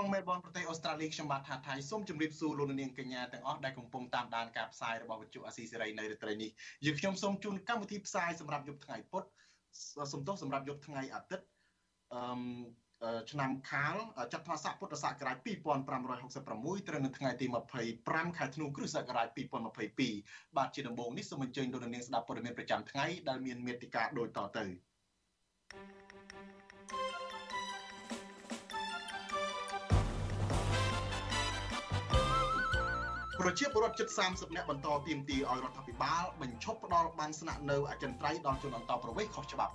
ក្រុងមែលប៊នប្រទេសអូស្ត្រាលីខ្ញុំបាទថាថៃសូមជម្រាបសួរលោកនាងកញ្ញាទាំងអស់ដែលកំពុងតាមដានការផ្សាយរបស់វិទ្យុអាស៊ីសេរីនៅរាត្រីនេះយើងខ្ញុំសូមជូនកម្មវិធីផ្សាយសម្រាប់យប់ថ្ងៃពុធសំទោសសម្រាប់យប់ថ្ងៃអាទិត្យអឺឆ្នាំខាលចត្វាស័កពុទ្ធសករាជ2566ត្រូវនៅថ្ងៃទី25ខែធ្នូគ្រិស្តសករាជ2022បាទជាដំបូងនេះសូមអញ្ជើញលោកនាងស្ដាប់ព័ត៌មានប្រចាំថ្ងៃដែលមានមេត្តាដូចតទៅ ប្រជាពលរដ្ឋជិត30នាក់បន្តទាមទារឲ្យរដ្ឋាភិបាលបញ្ឈប់ផ្ដល់បានស្នាក់នៅអចិន្ត្រៃយ៍ដល់ជនអន្តោប្រវេសន៍ខុសច្បាប់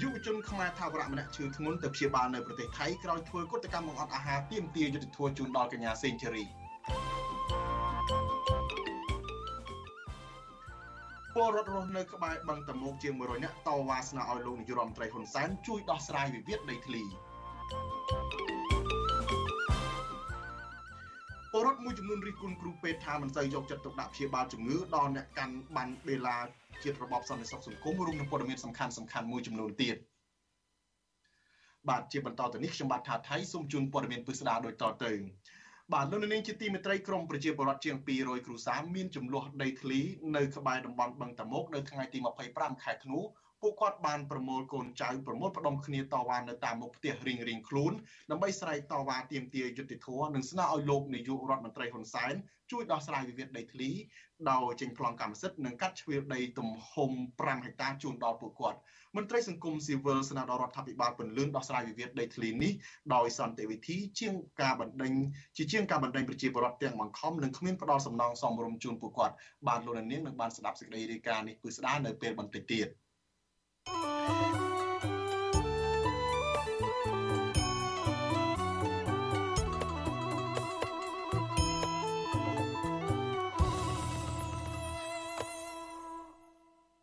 យុវជនខ្មែរថាវរៈម្នាក់ឈឺធ្ងន់ទៅព្យាបាលនៅប្រទេសថៃក្រោយធ្វើកុតកម្មបង្អត់អាហារទាមទារយុត្តិធម៌ជូនដល់កញ្ញាសេងជេរីពលរដ្ឋរស់នៅក្បែរបឹងតមោកជាង100នាក់តវ៉ាស្នើឲ្យលោកនាយរដ្ឋមន្ត្រីហ៊ុនសែនជួយដោះស្រាយវិវាទដីធ្លី ពលរដ្ឋមួយចំនួនរិះគន់គ្រូពេទ្យថាមិនសូវយកចិត្តទុកដាក់ព្យាបាលជំងឺដល់អ្នកកាន់បានបេឡាជាតិរបបសន្តិសុខសង្គមរួមនឹងព័ត៌មានសំខាន់សំខាន់មួយចំនួនទៀតបាទជាបន្តទៅនេះខ្ញុំបាទថាថៃសូមជូនព័ត៌មានពិស្ដារដូចតទៅបាទលោកនាងជាទីមេត្រីក្រមប្រជាពលរដ្ឋជាង200គ្រួសារមានចំនួនដីធ្លីនៅក្បែរតំបន់បឹងតាមុកនៅថ្ងៃទី25ខែធ្នូ ពួកគាត់បានប្រមូលកូនចៅប្រមូលផ្ដុំគ្នាតវ៉ានៅតាមមុខផ្ទះរៀងរៀងខ្លួនដើម្បីស្រែកតវ៉ាទាមទារយុត្តិធម៌និងស្នើឲ្យលោកនាយករដ្ឋមន្ត្រីហ៊ុនសែនជួយដោះស្រាយវិវាទដីធ្លីដោយចេញប្លង់កម្មសិទ្ធិនិងកាត់ជ្រឿដីទំហំ5ហិកតាជូនដល់ពួកគាត់មន្ត្រីសង្គមស៊ីវិលស្នើដល់រដ្ឋាភិបាលពន្លឿនដោះស្រាយវិវាទដីធ្លីនេះដោយសន្តិវិធីជាងការបណ្ដេញជាជាងការបណ្ដេញប្រជាពលរដ្ឋទាំងបង្ខំនិងគ្មានផ្ដល់សំណងសមរម្យជូនពួកគាត់បានលោកនាងនឹងបានស្ដាប់សេចក្តីរាយការណ៍នេះពិស្ដារនៅពេលបន្តិចទៀត។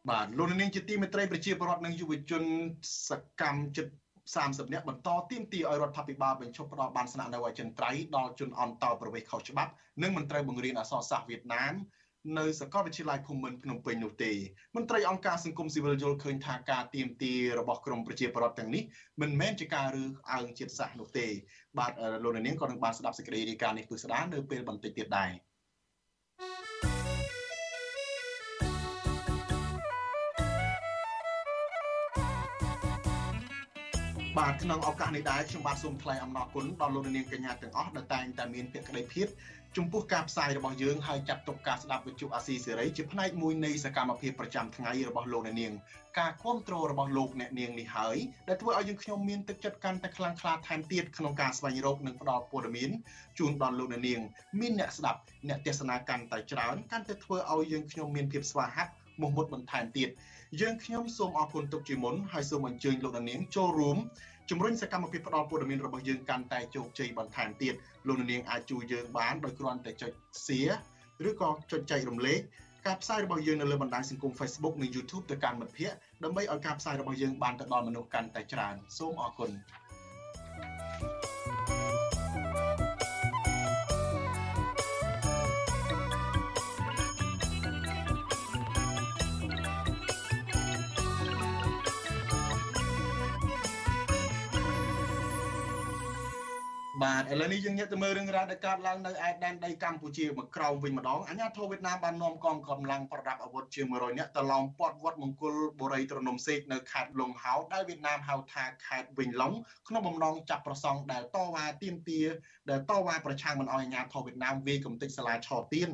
បាទលោកនាងជាទីមេត្រីប្រជាពលរដ្ឋនិងយុវជនសកម្មចិត្ត30នាក់បន្តទាមទារឲ្យរដ្ឋាភិបាលបញ្ឈប់ផ្ដល់បានស្នាក់នៅអចិន្ត្រៃយ៍ដល់ជនអន្តោប្រវេសន៍ខុសច្បាប់និងមិនត្រូវបង្រៀនអក្សរសាស្ត្រវៀតណាម នៅសាកលវិទ្យាល័យភូមិន្ទភ្នំពេញនោះទេមន្ត្រីអង្គការសង្គមស៊ីវិលយល់ឃើញថាការទៀមទារបស់ក្រមប្រជាពលរដ្ឋទាំងនេះមិនមែនជាការរើសអើងជាតិសាសន៍នោះទេបាទលោកនាងក៏នឹងបានស្ដាប់សេចក្តីរាយការណ៍នេះពិស្ដានៅពេលបន្តិចទៀតដែរ បាទក្នុងឱកាសនេះដែរខ្ញុំបាទសូមថ្លែងអំណរគុណដល់លោកនាងកញ្ញាទាំងអស់ដែលតែងតែមានភក្ដីភាពចំពោះការផ្សាយរបស់យើងហើយចាត់ទុកការស្ដាប់វិទ្យុអាស៊ីសេរីជាផ្នែកមួយនៃសកម្មភាពប្រចាំថ្ងៃរបស់លោកអ្នកនាងការគ្រប់គ្រងរបស់លោកអ្នកនាងនេះហើយដែលធ្វើឲ្យយើងខ្ញុំមានទឹកចិត្តកាន់តែខ្លាំងក្លាថែមទៀតក្នុងការស្វែងរកនិងផ្តល់ព័ត៌មានជូនដល់លោកអ្នកនាង មានអ្នកស្ដាប់អ្នកទេសនាកាន់តែច្រើនកាន់តែធ្វើឲ្យយើងខ្ញុំមានភាពស្វាហាប់ មោះមុតបន្ថែមទៀតយើងខ្ញុំសូមអរគុណទុកជាមុនហើយសូមអញ្ជើញលោកអ្នកនាងចូលរួមជំរុញសកម្មភាពផ្តល់ព័ត៌មានរបស់យើងកាន់តែជោគជ័យបន្ថែមទៀតលោកនាងអាចជួយយើងបានដោយគ្រាន់តែចុច Share ឬក៏ចុចចែករំលែកការផ្សាយរបស់យើងនៅលើបណ្ដាញសង្គម Facebook និង YouTube ទៅកាន់មិត្តភ័ក្តិដើម្បីឲ្យការផ្សាយរបស់យើងបានទៅដល់មនុស្សកាន់តែច្រើនសូមអរគុណ បាទឥឡូវនេះយើងងាកទៅមើលរឿងរ៉ាវដែលកើតឡើងនៅឯដែនដីកម្ពុជាមកក្រោមវិញម្ដងអាញាធរវៀតណាមបាននាំកងកម្លាំងប្រដាប់អាវុធជាង100នាក់ទៅឡោមព័ទ្ធវត្តមង្គលបុរីត្រនំសេកនៅខេត្តលង្ហោដែលវៀតណាមហៅថាខេត្តវិញឡុងក្នុងបំណងចាប់ប្រសង់ដែលតវ៉ាទាមទារដែលតវ៉ាប្រឆាំងមិនអោយអាញាធរវៀតណាមវាយកំទេចសាលាឆោទៀន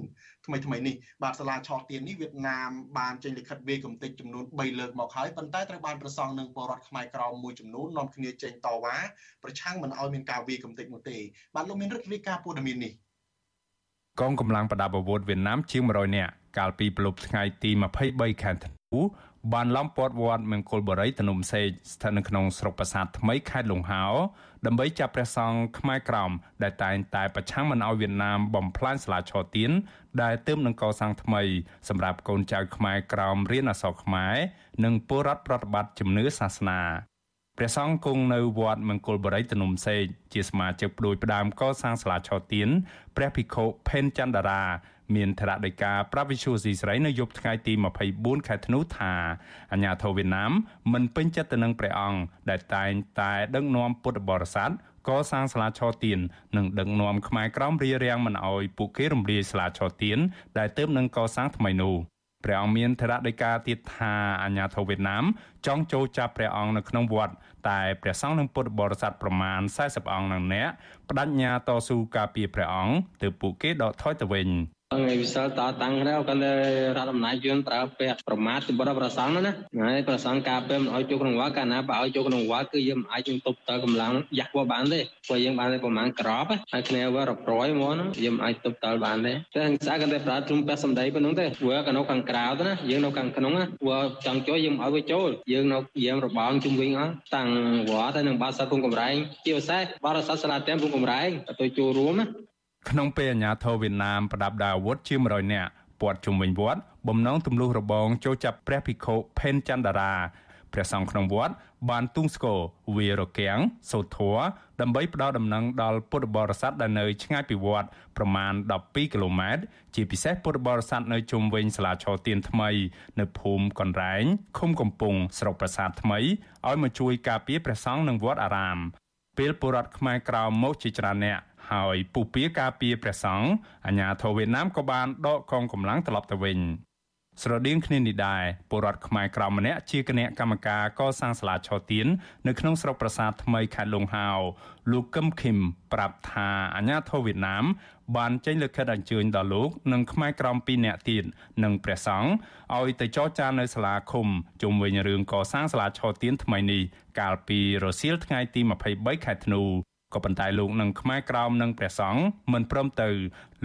ថ្មីថ្មីនេះបាទសាលាឆោទៀននេះវៀតណាមបានចេញលិខិតវាយកំទេចចំនួន3លើកមកហើយប៉ុន្តែត្រូវបានប្រសង់នឹងពលរដ្ឋខ្មែរក្រមមួយចំនួននាំគ្នាចេញតវ៉ាប្រឆាំងមិនអោយមានការវាយកំទេចនោះទេបាទលោកមានរិទ្ធរាយការណ៍ព័ត៌មាននេះកងកម្លាំងប្រដាប់អាវុធវៀតណាមជាង100នាក់កាលពីប្រលប់ថ្ងៃទី23ខែធ្នូបានឡំពាត់វត្តមង្គលបុរីទនុំសេកស្ថិតនៅក្នុងស្រុកប្រាសាទថ្មីខេត្តលង្ហោ ដើម្បីចាប់ព្រះសង្ឃខ្មែរក្រមដែលតែងតែប្រឆាំងមិនឲ្យវៀតណាមបំផ្លាញសាលាឆទានដែលទើបនឹងកសាងថ្មី សម្រាប់កូនចៅខ្មែរក្រមរៀនអក្សរខ្មែរនិងពលរដ្ឋប្រតិបត្តិជំនឿសាសនាព្រះសង្ឃគង់នៅវត្តមង្គលបរិយទនុំសេកជាសមាជិកព្រួយផ្ដើមកសាងសាលាឆទានព្រះភិក្ខុផេនចន្ទរា មានធរដីកាប្រវិសុស៊ីស្រីនៅយប់ថ្ងៃទី24ខែធ្នូថាអាញាធរវៀតណាមមិនពេញចិត្តទៅនឹងព្រះអង្គដែលតែងតែដឹកនាំពុទ្ធបរិស័ទកសាងសាលាឆទាននិងដឹកនាំខ្មែរក្រមរារាំងមិនអោយពួកគេរំលាយសាលាឆទានដែលទើបនឹងកសាងថ្មីនោះព្រះអង្គមានធរដីកាទៀតថាអាញាធរវៀតណាមចង់ចូលចាប់ព្រះអង្គនៅក្នុងវត្តតែព្រះសង្ឃនិងពុទ្ធបរិស័ទប្រមាណ40អង្គនឹងអ្នកបដិញ្ញាតស៊ូការពារព្រះអង្គទើបពួកគេដកថយទៅវិញ ថ្ងៃវិសិលតតាំងដែរក៏លើរដ្ឋអំណាចយើងប្រើពាក្យប្រមាថទៅបរិបប្រសងណាហើយប្រសងការពេលមិនឲ្យចូលក្នុងវត្តកាលណាបើឲ្យចូលក្នុងវត្តគឺយើងមិនអាចយើងទប់តកម្លាំងយ៉ាស់វត្តបានទេព្រោះយើងបានតែប្រមាណក្របហើយគ្នាវត្តប្រយមកណាយើងមិនអាចទប់តបានទេតែស្អាតក៏តែប្រើទ្រង់ព្រះសម្ដីប៉ុណ្ណឹងទេព្រោះក៏នៅខាងក្រៅទៅណាយើងនៅខាងក្នុងណាព្រោះចង់ចូលយើងមិនឲ្យវាចូលយើងនៅយើងរបងជុំវិញអស់តាំងវត្តហើយនឹងបាសាគុំកំរែងជាពិសេសបរិស័ទសាលាទាំងគុំកំរែងទៅចូលរួមណា ក្នុងពេលអាញាធរវៀតណាមប្រដាប់ដាវអាវុធជា100នាក់ព័ទ្ធជុំវិញវត្តបំណងទម្លុះរបងចូលចាប់ព្រះភិក្ខុផេនចន្ទរាព្រះសង្ឃក្នុងវត្តបានទុងស្គរវារកាំងសូត្រធัวដើម្បីផ្ដល់ដំណឹងដល់ពុទ្ធបរិស័ទដែលនៅឆ្ងាយពីវត្តប្រមាណ12គីឡូម៉ែត្រជាពិសេសពុទ្ធបរិស័ទនៅជុំវិញសាលាឆទានថ្មី នៅភូមិកនរែងឃុំកំពង់ស្រុកប្រាសាទថ្មីឲ្យមកជួយការពារព្រះសង្ឃនិងវត្តអារាមពេលបុរដ្ឋខ្មែរក្រៅមកជាច្រើនអ្នក ហើយពុះពៀការពារព្រះសង្ឃអាញាធរវៀតណាមក៏បានដកកងកម្លាំងត្រឡប់ទៅវិញស្រដៀងគ្នានេះដែរពលរដ្ឋខ្មែរក្រមម្នាក់ជាគណៈកម្មការកសាងសាលាឆទាននៅក្នុងស្រុកប្រាសាទថ្មីខេត្តលង្ហោលោកកឹមឃឹមប្រាប់ថាអាញាធរវៀតណាម បានចេញលិខិតអញ្ជើញដល់លោកនិងខ្មែរក្រម2នាក់ទៀតនិងព្រះសង្ឃឲ្យទៅចរចានៅសាលាឃុំជុំវិញរឿងកសាងសាលាឆទានថ្មីនេះកាលពីរសៀលថ្ងៃទី23ខែធ្នូ ក៏ប៉ុន្តែលោកនឹងខ្មែរក្រោមនិងព្រះសង្ឃមិនព្រមទៅ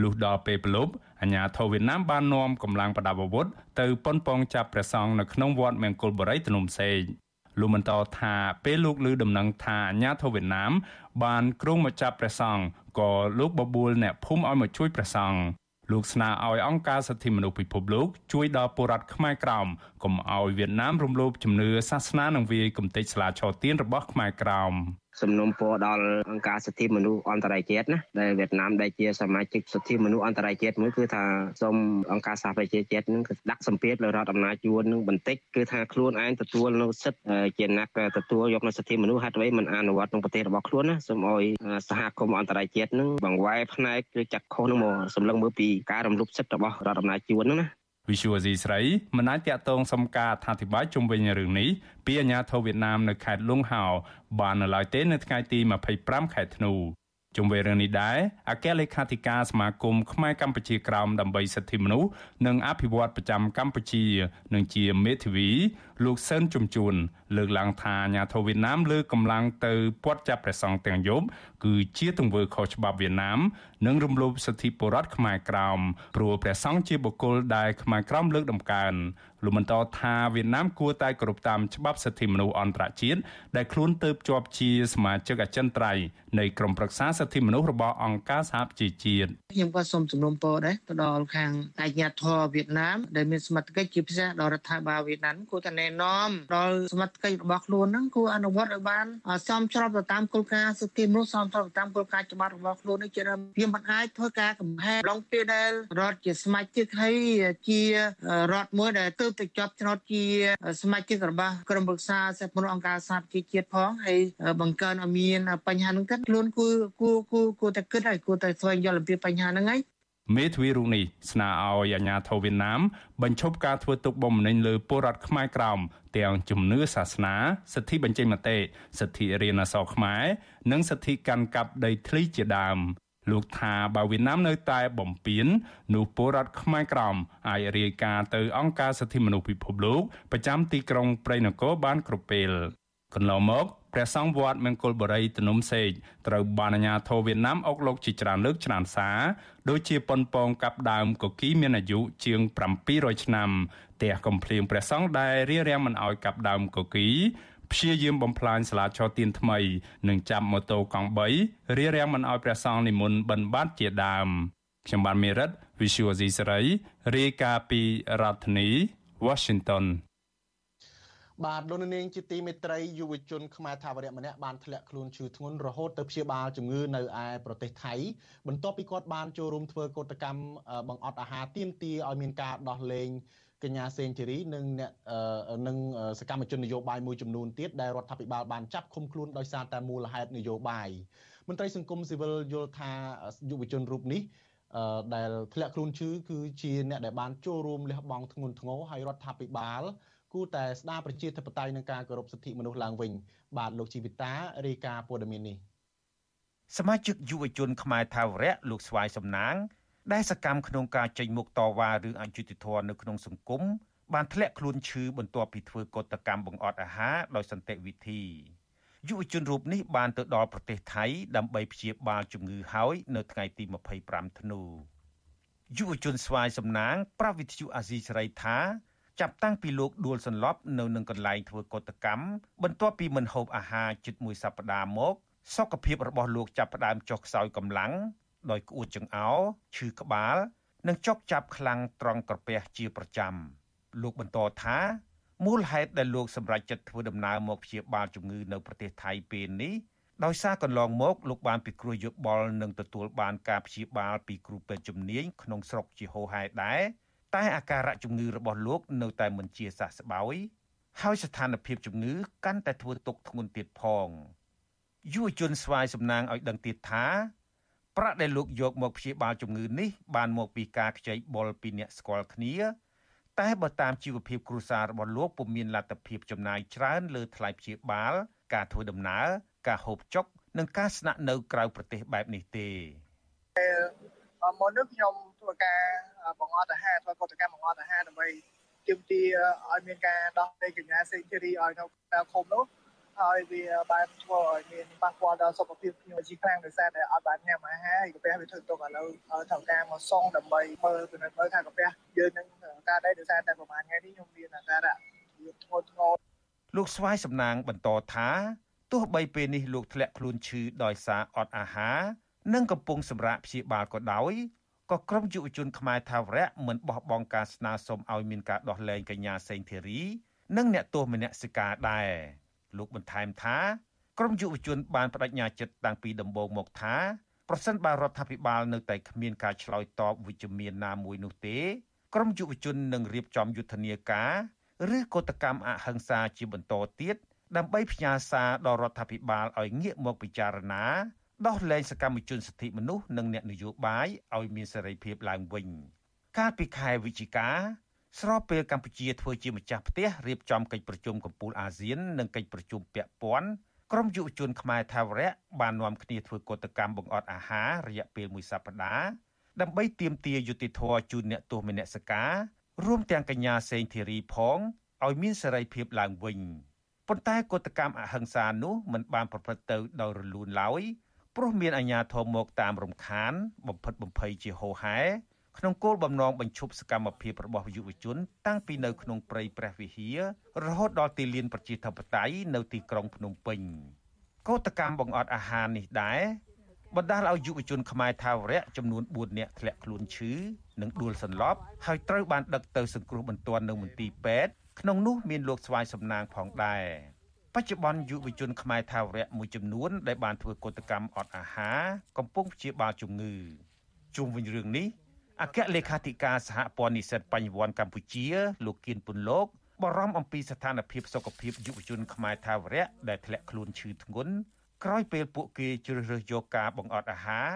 លុះដល់ពេលប្រលប់អាញាធរវៀតណាមបាននាំកម្លាំងប្រដាប់អាវុធទៅប៉ុនប៉ងចាប់ព្រះសង្ឃនៅក្នុងវត្តមង្គលបុរីភ្នំសេកលោកបន្តថាពេលលោកឮដំណឹងថាអាញាធរវៀតណាមបានគ្រងមកចាប់ព្រះសង្ឃក៏លោកបបួលអ្នកភូមិឲ្យមកជួយព្រះសង្ឃលោកស្នើឲ្យអង្គការសិទ្ធិមនុស្សពិភពលោកជួយដល់ពលរដ្ឋខ្មែរក្រោមកុំឲ្យវៀតណាមរំលោភជំនឿសាសនានិងវាយកំទេចស្លាឆោទៀនរបស់ខ្មែរក្រោម សំណុំពរដល់អង្គការសិទ្ធិមនុស្សអន្តរជាតិណាដែលវៀតណាមដែលជាសមាជិកសិទ្ធិមនុស្សអន្តរជាតិមួយគឺថាសូមអង្គការសហប្រជាជាតិនឹងដាក់សម្ពាធលើរដ្ឋអំណាចយួននឹងបន្តិចគឺថាខ្លួនឯងទទួលនៅសិទ្ធិជាអ្នកទទួលយកនៅសិទ្ធិមនុស្សហេតុអ្វីមិនអនុវត្តក្នុងប្រទេសរបស់ខ្លួនណាសូមឲ្យសហគមន៍អន្តរជាតិនឹងបង្វែរផ្នែកឬចាត់ខុសនឹងមកសម្លឹងមើលពីការរំលោភសិទ្ធិរបស់រដ្ឋអំណាចយួនហ្នឹងណា វិសុវអាស៊ីស្រីមិនអាចតាក់ទងសំការអធិប្បាយជុំវិញរឿងនេះពីអាជ្ញាធរវៀតណាមនៅខេត្តលុងហោបាននៅឡើយទេនៅថ្ងៃទី25ខែធ្នូជុំវិញរឿងនេះដែរអគ្គលេខាធិការសមាគមខ្មែរកម្ពុជាក្រោមដើម្បីសិទ្ធិមនុស្សនិងអភិវឌ្ឍប្រចាំកម្ពុជា និងជាមេធាវីលោកសឿនជំជួន លើកឡើងថាអាញាធរវៀតណាមលើកកម្លាំងទៅពាត់ចាប់ព្រះសង្ឃទាំងយប់គឺជាទង្វើខុសច្បាប់វៀតណាម និងរំលោភសិទ្ធិពលរដ្ឋខ្មែរក្រោមព្រោះព្រះសង្ឃជាបុគ្គលដែលខ្មែរក្រោមលើកដំកើងលោកបន្តថាវៀតណាមគួរតែគោរពតាមច្បាប់សិទ្ធិមនុស្សអន្តរជាតិដែលខ្លួនទៅជាប់ជាសមាជិកអចិន្ត្រៃយ៍នៃក្រុមប្រឹក្សាសិទ្ធិមនុស្សរបស់អង្គការសហប្រជាជាតិខ្ញុំក៏សូមជំនុំពរដែរទៅដល់ខាងអាជ្ញាធរវៀតណាមដែលមានសមត្ថកិច្ចជាពិសេសដល់រដ្ឋាភិបាលវៀតណាមគួរតែណែនាំដល់សមត្ថកិច្ចរបស់ខ្លួនហ្នឹងគួរអនុវត្តឲ្យបានសមស្របទៅតាមគោលការណ៍សិទ្ធិមនុស្សសមស្របទៅតាមគោលការណ៍ច្បាប់របស់ខ្លួននេះជាដើមវាមិនអាចធ្វើការកំហែងឡងពេលដែលរដ្ឋជាសមាជិកហើយជារដ្ឋមួយដែលទើបទៅជាប់ឆ្នោតជាសមាជិករបស់ក្រុមប្រឹក្សាសិទ្ធិមនុស្សអង្គការសហប្រជាជាតិផងហើយបង្កើនឲ្យមានបញ្ហាហ្នឹងទៅខ្លួនគួរគួរគួរគួរតែគិតហើយគួរតែស្វែងយល់អំពីបញ្ហាហ្នឹងហើយ មេធាវីរូបនេះស្នើឲ្យអាជ្ញាធរវៀតណាមបញ្ឈប់ការធ្វើទុកបុកម្នេញលើពលរដ្ឋខ្មែរក្រោមទាំងជំនឿសាសនាសិទ្ធិបញ្ចេញមតិសិទ្ធិរៀនអក្សរខ្មែរនិងសិទ្ធិកាន់កាប់ដីធ្លីជាដើមលោកថាបើវៀតណាមនៅតែបំពេញនោះពលរដ្ឋខ្មែរក្រមអាចរាយការណ៍ទៅអង្គការសិទ្ធិមនុស្សពិភពលោកប្រចាំទីក្រុងព្រៃនគរបានគ្រប់ពេល កន្លងមកព្រះសង្ឃវត្តមង្គលបុរីទនុំសេកត្រូវបានអាជ្ញាធរវៀតណាមអុកលោកជាច្រើនលើកច្រើនសារដូចជាប៉ុនប៉ងកាប់ដើមកុកីមានអាយុជាង700ឆ្នាំផ្ទះកំភ្លៀងព្រះសង្ឃដែលរៀបរៀងមិនអោយកាប់ដើមកុកីព្យាយាមបំផ្លាញសាលាឆោទៀនថ្មីនិងចាប់ម៉ូតូកង់3រៀបរៀងមិនអោយព្រះសង្ឃនិមន្តបិណ្ឌបាតជាដើមខ្ញុំបានមេរិត Visual C សេរីរាយការណ៍ពីរដ្ឋធានី Washington បាទលោកនាងជាទីមេត្រីយុវជនខ្មែរថាវរៈម្នាក់បានធ្លាក់ខ្លួនឈឺធ្ងន់រហូតទៅព្យាបាលជំងឺនៅឯប្រទេសថៃបន្ទាប់ពីគាត់បានចូលរួមធ្វើកោតកម្មបង្អត់អាហារទាមទារឲ្យមានការដោះលែងកញ្ញាសេងធីរីនិងអ្នកនិងសកម្មជននយោបាយមួយចំនួនទៀតដែលរដ្ឋាភិបាលបានចាប់ឃុំខ្លួនដោយសារតែមូលហេតុនយោបាយមន្ត្រីសង្គមស៊ីវិលយល់ថាយុវជនរូបនេះដែលធ្លាក់ខ្លួនឈឺគឺជាអ្នកដែលបានចូលរួមលះបង់ធ្ងន់ធ្ងរឲ្យរដ្ឋាភិបាល គួរតែស្ដារប្រជាធិបតេយ្យនិងការគោរពសិទ្ធិមនុស្សឡើងវិញបាទលោកជីវិតារាយការណ៍ព័ត៌មាននេះសមាជិកយុវជនខ្មែរថាវរៈលោកស្វាយសំណាង ដែលសកម្មក្នុងការចេញមុខតវ៉ារឿងអយុត្តិធម៌នៅក្នុងសង្គមបានធ្លាក់ខ្លួនឈឺបន្ទាប់ពីធ្វើកតកម្មបង្អត់អាហារដោយសន្តិវិធីយុវជនរូបនេះបានទៅដល់ប្រទេសថៃដើម្បីព្យាបាលជំងឺហើយនៅថ្ងៃទី25ធ្នូយុវជនស្វាយសំណាង ប្រវិទ្យុអាស៊ីសេរីថា ចាប់តាំងពីលោកដួលសន្លប់នៅនឹងកន្លែងធ្វើកតកម្មបន្ទាប់ពីមិនហូបអាហារជិតមួយសប្តាហ៍មក សុខភាពរបស់លោកចាប់ផ្ដើមចុះខ្សោយកម្លាំងដោយក្អួតចង្អោរឈឺក្បាល និងចុកចាប់ខ្លាំងត្រង់ក្រពះជាប្រចាំលោកបន្តថាមូលហេតុដែលលោកសម្រេចចិត្តធ្វើដំណើរមកព្យាបាលជំងឺនៅប្រទេសថៃពេលនេះដោយសារកន្លងមកលោកបានពិគ្រោះយោបល់និងទទួលបានការព្យាបាលពីគ្រូពេទ្យជំនាញក្នុងស្រុកជាហូហែដែរ តែអាការៈជំងឺរបស់លោកនៅតែមិនជាសះស្បើយហើយស្ថានភាពជំងឺកាន់តែធ្វើទុក្ខធ្ងន់ទៀតផងយុវជនស្វាយសំណាងឲ្យដឹងទៀតថាប្រាក់ដែលលោកយកមកព្យាបាលជំងឺនេះបានមកពីការខ្ចីបុលពីអ្នកស្គាល់គ្នា តែបើតាមជីវភាពគ្រួសាររបស់លោកពុំមានលទ្ធភាពចំណាយច្រើនលើថ្លៃព្យាបាល ការធ្វើដំណើរការហូបចុកនិងការស្នាក់នៅក្រៅប្រទេសបែបនេះទេ មកនេះខ្ញុំធ្វើការបង្អត់អាហារធ្វើកតកម្មបង្អត់អាហារដើម្បីទាមទារឲ្យមានការដោះលែងកញ្ញាសេងធីរីឲ្យនៅនៅឃុំនោះហើយវាបានធ្វើឲ្យមានប៉ះពាល់ដល់សុខភាពខ្ញុំជាខ្លាំងដោយសារតែអត់បានញ៉ាំអាហារកាពះវាធ្វើទុកឥឡូវត្រូវការមកសងដើម្បីមើលពិនិត្យមើលថាកាពះយើងនឹងការដែរដោយសារតែប្រហែលថ្ងៃនេះខ្ញុំមានអាការៈវាធ្ងន់ធ្ងរលោកស្វាយសំណាងបន្តថាទោះបីពេលនេះលោកធ្លាក់ខ្លួនឈឺដោយសារអត់អាហារ និងកំពុងសម្រាកព្យាបាលក៏ដោយក៏ក្រុមយុវជនខ្មែរថាវរៈមិនបោះបង់ការស្នើសុំឲ្យមានការដោះលែងកញ្ញាសេងធីរី និងអ្នកទោសមនសិការដែរលោកបន្ថែមថាក្រមយុវជនបានបដិញ្ញាចិត្តតាំងពីដំបូងមកថាប្រសិនបើរដ្ឋាភិបាលនៅតែគ្មានការឆ្លើយតបវិជ្ជមានណាមួយនោះទេក្រមយុវជននឹងរៀបចំយុទ្ធនាការឬកតកម្មអហិង្សាជាបន្តទៀតដើម្បីផ្ញើសារដល់រដ្ឋាភិបាលឲ្យងាកមកពិចារណា ដោះលែងសកម្មជនសិទ្ធិមនុស្សនិងអ្នកនយោបាយឲ្យមានសេរីភាពឡើងវិញ កាលពីខែវិច្ឆិកាស្របពេលកម្ពុជាធ្វើជាម្ចាស់ផ្ទះរៀបចំកិច្ចប្រជុំកំពូលអាស៊ាននិងកិច្ចប្រជុំពាក់ព័ន្ធក្រុមយុវជនខ្មែរថាវរៈបាននាំគ្នាធ្វើកតកម្មបង្អត់អាហាររយៈពេលមួយសប្តាហ៍ដើម្បីទាមទារយុត្តិធម៌ជូនអ្នកទោសមនសិការរួមទាំងកញ្ញាសេងធីរីផងឲ្យមានសេរីភាពឡើងវិញប៉ុន្តែកតកម្មអហិង្សានោះមិនបានប្រព្រឹត្តទៅដោយរលូនឡើយ ព្រោះមានអាជ្ញាធរមកតាមរំខាន បំផិតបំភ័យជាហូហែក្នុងគោលបំណងបញ្ឈប់សកម្មភាពរបស់យុវជន តាំងពីនៅក្នុងព្រៃព្រះវិហាររហូតដល់ទីលានប្រជាធិបតេយ្យនៅទីក្រុងភ្នំពេញកោតកម្មបង្អត់អាហារនេះដែរបណ្ដាលឲ្យយុវជនខ្មែរថាវរៈចំនួន4នាក់ធ្លាក់ខ្លួនឈឺនិងដួលសន្លប់ហើយត្រូវបានដឹកទៅសង្គ្រោះបន្ទាន់នៅមន្ទីរពេទ្យក្នុងនោះមានលោកស្វាយសំណាងផងដែរ បច្ចុប្បន្នយុវជនខ្មែរថាវរៈមួយចំនួនដែលបានធ្វើកោតកម្មអត់អាហារកំពុងព្យាបាលជំងឺជុំវិញរឿងនេះអគ្គលេខាធិការសហព័ន្ធនិស្សិតបញ្ញវន្តកម្ពុជា លោកគៀនពុនលោកបារម្ភអំពីស្ថានភាពសុខភាពយុវជនខ្មែរថាវរៈដែលធ្លាក់ខ្លួនឈឺធ្ងន់ក្រោយពេលពួកគេជ្រើសរើសយកការបង្អត់អាហារ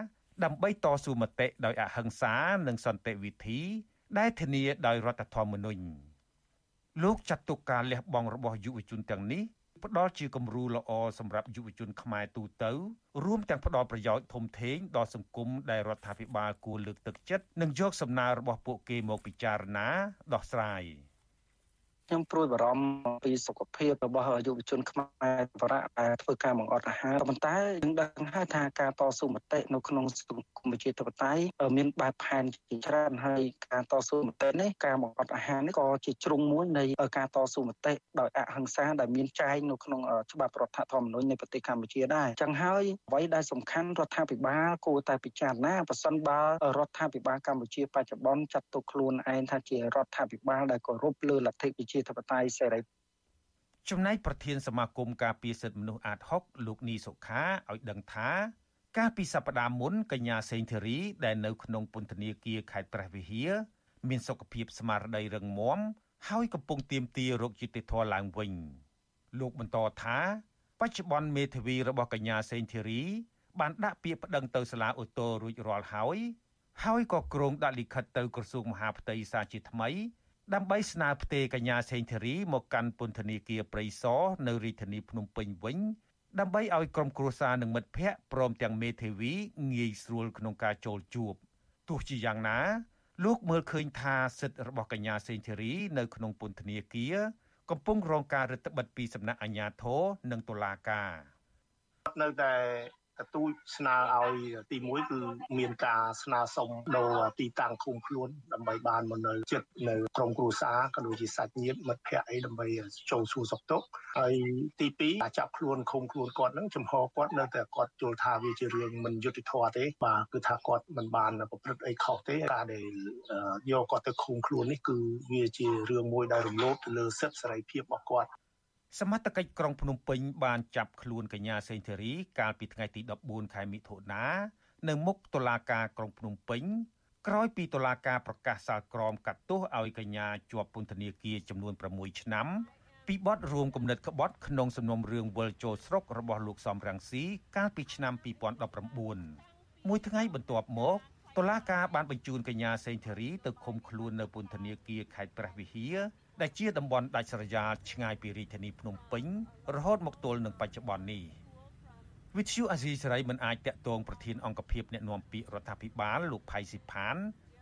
ដើម្បីតស៊ូមតិដោយអហិង្សានិងសន្តិវិធី ដែលធានាដោយរដ្ឋធម្មនុញ្ញលោកចាត់ទុកការលះបង់របស់យុវជនទាំងនេះ ផ្ដល់ជាគំរូល្អសម្រាប់យុវជនខ្មែរទូទៅរួមទាំងផ្ដល់ប្រយោជន៍ធំធេងដល់សង្គមដែលរដ្ឋាភិបាលគួរលើកទឹកចិត្តនិងយកសំណើរបស់ពួកគេមកពិចារណាដោះស្រាយ ខ្ញុំព្រួយបារម្ភពីសុខភាពរបស់យុវជនខ្មែរបរៈដែលធ្វើការបង្អត់អាហារប៉ុន្តែយើងដឹងហើយថាការតស៊ូមតិនៅក្នុងសង្គមប្រជាធិបតេយ្យមានបែបផែនជាច្រើនហើយការតស៊ូមតិនេះការបង្អត់អាហារនេះក៏ជាជ្រុងមួយនៃការតស៊ូមតិដោយអហិង្សាដែលមានចែងនៅក្នុងច្បាប់រដ្ឋធម្មនុញ្ញនៃប្រទេសកម្ពុជាដែរចឹងហើយអ្វីដែលសំខាន់រដ្ឋាភិបាលគួរតែពិចារណាប្រសិនបើរដ្ឋាភិបាលកម្ពុជាបច្ចុប្បន្នចាត់ទុកខ្លួនឯងថាជារដ្ឋាភិបាលដែលគោរពលើលទ្ធិប្រជាធិបតេយ្យសេរីចំណែកប្រធានសមាគមការពារសិទ្ធិមនុស្សអាត6លោកនីសុខាឲ្យដឹងថាកាលពីសប្តាហ៍មុនកញ្ញាសេងធីរី ដែលនៅក្នុងពន្ធនាគារខេត្តព្រះវិហារមានសុខភាពស្មារតីរឹងមាំហើយកំពុងទៀមទារោគយុតិធម៌ឡើងវិញ លោកបន្តថា បច្ចុប្បន្នមេធាវីរបស់កញ្ញាសេងធីរី បានដាក់ពាក្យប្តឹងទៅសាលាឧទ្ធររួចរាល់ហើយហើយក៏គ្រោងដាក់លិខិតទៅក្រសួងមហាផ្ទៃសារជាថ្មី ដើម្បីស្នើផ្ទេរកញ្ញាសេងធីរីមកកាន់ពន្ធនាគារព្រៃសរនៅរាជធានីភ្នំពេញវិញដើម្បីឲ្យក្រុមគ្រួសារនិងមិត្តភ័ក្តិព្រមទាំងមេធាវីងាយស្រួលក្នុងការចូលជួបទោះជាយ៉ាងណា លោកមើលឃើញថាសិទ្ធិរបស់កញ្ញាសេងធីរីនៅក្នុងពន្ធនាគារកំពុងរងការរឹតបន្តឹងពីសំណាក់អាជ្ញាធរនិងតុលាការនៅតែ ទទូចស្នើឲ្យទី1គឺមានការស្នើសុំដូរទីតាំងឃុំខ្លួនដើម្បីបានមកនៅចិត្តនៅក្រុមគ្រួសារក៏ដូចជាសាច់ញាតិមិត្តភ័ក្តិអីដើម្បីចូលសួរសុខទុក្ខហើយទី2ការចាប់ខ្លួនឃុំខ្លួនគាត់ហ្នឹងចំហគាត់នៅតែគាត់យល់ថាវាជារឿងមិនយុត្តិធម៌ទេបាទគឺថាគាត់មិនបានប្រព្រឹត្តអីខុសទេការដែលយកគាត់ទៅឃុំខ្លួននេះគឺវាជារឿងមួយដែលរំលោភទៅលើសិទ្ធិសេរីភាពរបស់គាត់ សមត្ថកិច្ចក្រុងភ្នំពេញបានចាប់ខ្លួនកញ្ញាសេងធីរី កាលពីថ្ងៃទី14ខែមិថុនានៅមុខតុលាការក្រុងភ្នំពេញក្រោយពីតុលាការប្រកាសសាលក្រមកាត់ទោសឲ្យកញ្ញាជាប់ពន្ធនាគារចំនួន6ឆ្នាំពីបទរួមគំនិតក្បត់ក្នុងសំណុំរឿងវិលចូលស្រុករបស់លោកសំរងស៊ីកាលពីឆ្នាំ2019មួយថ្ងៃបន្ទាប់មកតុលាការបានបញ្ជូនកញ្ញាសេងធីរីទៅឃុំខ្លួននៅពន្ធនាគារខេត្តព្រះវិហារ ដែលជាតំបន់ដាច់ស្រយាលឆ្ងាយពីរាជធានីភ្នំពេញរហូតមកទល់នឹងបច្ចុប្បន្ននេះវិទ្យុអាស៊ីសេរីមិនអាចតាក់ទងប្រធានអង្គភិបអ្នកណាំពាក្យរដ្ឋាភិបាលលោកផៃស៊ីផាន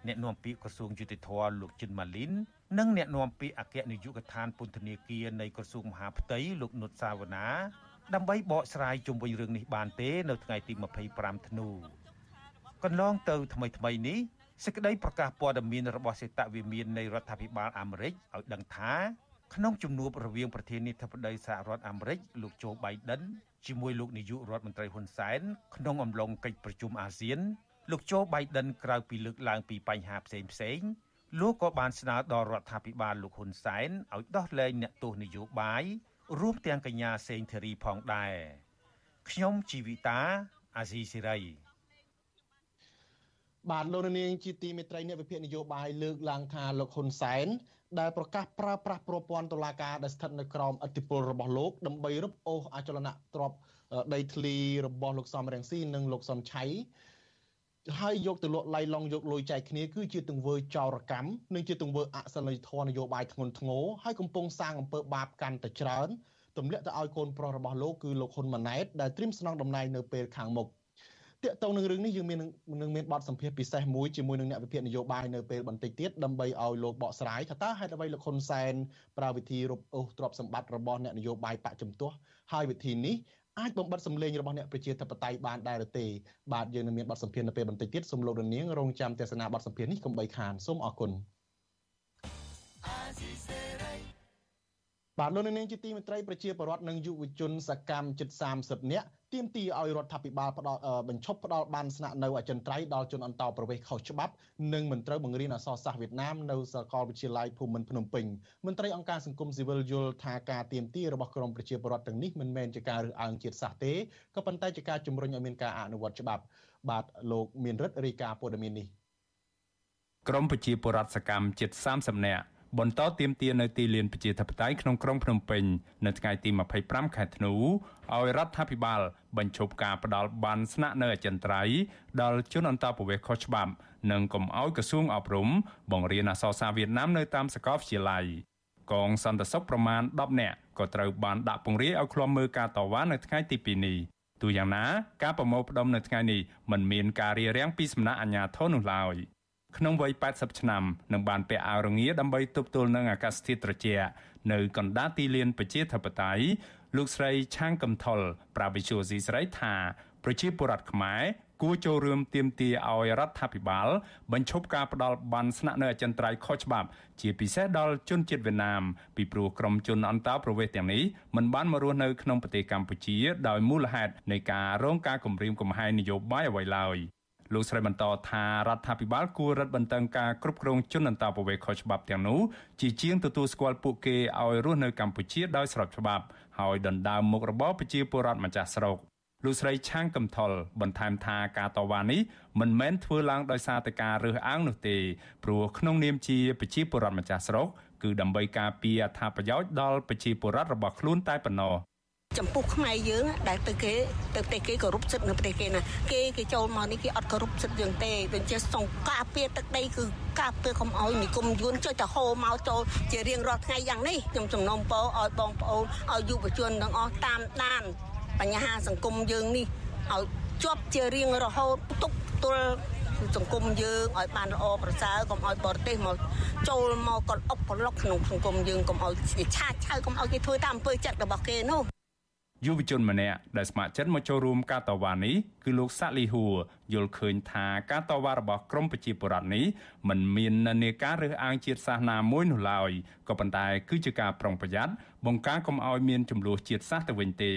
អ្នកណាំពាក្យក្រសួងយុតិធម៌លោកជិនម៉ាលីននិងអ្នកណាំពាក្យអគ្គនាយកដ្ឋានពន្ធនាគារនៃក្រសួងមហាផ្ទៃលោកនុតសាវណ្ណាដើម្បីបកស្រាយជុំវិញរឿងនេះបានទេ នៅថ្ងៃទី25ធ្នូកន្លងទៅថ្មីថ្មីនេះ សេចក្តីប្រកាសព័ត៌មានរបស់សេតវិមាននៃរដ្ឋាភិបាលអាមេរិកឲ្យដឹងថាក្នុងជំនួបរវាងប្រធានាធិបតីសហរដ្ឋអាមេរិកលោកโจ Biden ជាមួយលោកនាយករដ្ឋមន្ត្រីហ៊ុនសែនក្នុងអំឡុងកិច្ចប្រជុំអាស៊ានលោកโจ Biden ក្រៅពីលើកឡើងពីបញ្ហាផ្សេងផ្សេងលោកក៏បានស្នើដល់រដ្ឋាភិបាលលោកហ៊ុនសែនឲ្យដោះលែងអ្នកទោសនយោបាយរួមទាំងកញ្ញាសេងធីរីផងដែរខ្ញុំជីវិតាអាស៊ីសេរី បាទលោកនាងជាទីមេត្រីអ្នកវិភាគនយោបាយលើកឡើងថាលោកហ៊ុនសែនដែលប្រកាសប្រើប្រាស់ប្រព័ន្ធតុលាការដែលស្ថិតនៅក្រោមអធិបុលរបស់លោកដើម្បីរឹបអូសអចលនៈទ្រព្យដីធ្លីរបស់លោកសំរងស៊ីនិងលោកសំឆៃហើយយកទៅលក់ឡៃឡង់យកលុយចែកគ្នាគឺជាទង្វើចោរកម្មនិងជាទង្វើអសិលធម៌នយោបាយធ្ងន់ធ្ងរហើយកំពុងសាងអំពើបាបកាន់តែច្រើនទម្លាក់ទៅឲ្យកូនប្រុសរបស់លោកគឺលោកហ៊ុនម៉ាណែតដែលត្រៀមស្នងតំណែងនៅពេលខាងមុខ ទាក់ទងនឹងរឿងនេះយើងមាននឹងមានបទសម្ភាសពិសេសមួយជាមួយនឹងអ្នកវិភាគនយោបាយនៅពេលបន្តិចទៀតដើម្បីឲ្យលោកបកស្រាយថាតើហេតុអ្វីលោកហ៊ុនសែនប្រើវិធីរົບអូសទ្រព្យសម្បត្តិរបស់អ្នកនយោបាយបកជំទាស់ហើយវិធីនេះអាចបំបត្តិសម្លេងរបស់អ្នកប្រជាធិបតេយ្យបានដែរឬទេបាទយើងនឹងមានបទសម្ភាសនៅពេលបន្តិចទៀតសូមលោករនាងរងចាំទស្សនាបទសម្ភាសនេះកុំបីខានសូមអរគុណបាទលោកនាងជាទីមេត្រីប្រជាពលរដ្ឋនិងយុវជនសកម្មជិត30នាក់ ទាមទារឲ្យរដ្ឋាភិបាលផ្ដល់បញ្ឈប់ផ្ដល់បានស្នាក់នៅអចិន្ត្រៃយ៍ដល់ជនអន្តោប្រវេសន៍ខុសច្បាប់និងមិនត្រូវបង្រៀនអក្សរសាស្ត្រវៀតណាមនៅសាកលវិទ្យាល័យភូមិន្ទភ្នំពេញមន្ត្រីអង្គការសង្គមស៊ីវិលយល់ថាការទាមទាររបស់ក្រមប្រជាពលរដ្ឋទាំងនេះមិនមែនជាការរើសអើងជាតិសាសន៍ទេក៏ប៉ុន្តែជាការជំរុញឲ្យមានការអនុវត្តច្បាប់បាទលោកមានរិទ្ធរាយការណ៍ព័ត៌មាននេះក្រមប្រជាពលរដ្ឋសកម្មជិត30នាក់ បន្តទៀមទានៅទីលានប្រជាធិបតេយ្យក្នុងក្រុងភ្នំពេញនៅថ្ងៃទី25ខែធ្នូឲ្យរដ្ឋាភិបាល បញ្ឈប់ការផ្ដាល់បានស្នាក់នៅអចិន្ត្រៃយ៍ដល់ជនអន្តោប្រវេសន៍ខុសច្បាប់និងកុំឲ្យក្រសួងអប់រំបង្រៀនអក្សរសាស្ត្រវៀតណាមនៅតាមសាកលវិទ្យាល័យកងសន្តិសុខប្រមាណ10នាក់ក៏ត្រូវបានដាក់ពង្រាយឲ្យឃ្លាំមើលការតវ៉ានៅថ្ងៃទី2នេះទូយ៉ាងណាការប្រមូលផ្ដុំនៅថ្ងៃនេះមិនមានការរារាំងពីសំណាក់អាជ្ញាធរនោះឡើយ ក្នុងវ័យ80ឆ្នាំនឹងបានពាក់អាវរងាដើម្បីទប់ទល់នឹងអាកាសធាតុត្រជាក់នៅកណ្ដាលទីលានប្រជាធិបតេយ្យលោកស្រីឆាងកំថុលប្រាវិសុយស៊ីស្រីថាប្រជាពលរដ្ឋខ្មែរគួរចូលរួមទាមទារឲ្យរដ្ឋាភិបាលបញ្ឈប់ការផ្ដាល់បានស្នាក់នៅអចិន្ត្រៃយ៍ខុសច្បាប់ ជាពិសេសដល់ជនជាតិវៀតណាមពីព្រោះក្រុមជនអន្តោប្រវេសន៍ទាំងនេះមិនបានមករស់នៅក្នុងប្រទេសកម្ពុជាដោយមូលហេតុនៃការរងការគំរាមកំហែងនយោបាយអ្វីឡើយ លោកស្រីបន្តថារដ្ឋាភិបាលគួររឹតបន្តឹងការគ្រប់គ្រងជនអន្តោប្រវេសន៍ខុសច្បាប់ទាំងនោះជាជាងទទួលស្គាល់ពួកគេឲ្យរស់នៅកម្ពុជាដោយស្របច្បាប់ហើយដណ្ដើមមុខរបរប្រជាពលរដ្ឋម្ចាស់ស្រុកលោកស្រីឆាងកំថុលបន្ថែមថាការតវ៉ានេះមិនមែនធ្វើឡើងដោយសារតែការរើសអើងនោះទេព្រោះក្នុងនាមជាប្រជាពលរដ្ឋម្ចាស់ស្រុកគឺដើម្បីការពារអត្ថប្រយោជន៍ដល់ប្រជាពលរដ្ឋរបស់ខ្លួនតែប៉ុណ្ណោះ ចំពោះខ្មែរយើងដែលទៅគេទៅប្រទេសគេគោរពសិទ្ធិនៅប្រទេសគេណាគេគេចូលមកនេះគេអត់គោរពសិទ្ធិយើងទេដូចជាសង្ការពារទឹកដីគឺការពារកុំឲ្យនិគមយួនចុចទៅហូរមកចូលជារៀងរាល់ថ្ងៃយ៉ាងនេះខ្ញុំសំណូមពរឲ្យបងប្អូនឲ្យយុវជនទាំងអស់តាមដានបញ្ហាសង្គមយើងនេះឲ្យជាប់ជារៀងរហូតទុកទល់សង្គមយើងឲ្យបានល្អប្រសើរកុំឲ្យបរទេសមកចូលមកកលអុកកលុកក្នុងសង្គមយើងកុំឲ្យឆាឆៅកុំឲ្យគេធ្វើតាមអំពើចិត្តរបស់គេនោះ យុវជនម្នាក់ដែលស្ម័គ្រចិត្តមកចូលរួមការតវ៉ានេះគឺលោកសាក់លីហួរយល់ឃើញថាការតវ៉ារបស់ក្រមប្រជាពលរដ្ឋនេះមិនមាននានាការរើសអើងជាតិសាសន៍ណាមួយនោះឡើយក៏ប៉ុន្តែគឺជាការប្រុងប្រយ័ត្នបង្ការកុំឲ្យមានចំនួនជាតិសាសន៍ទៅវិញទេ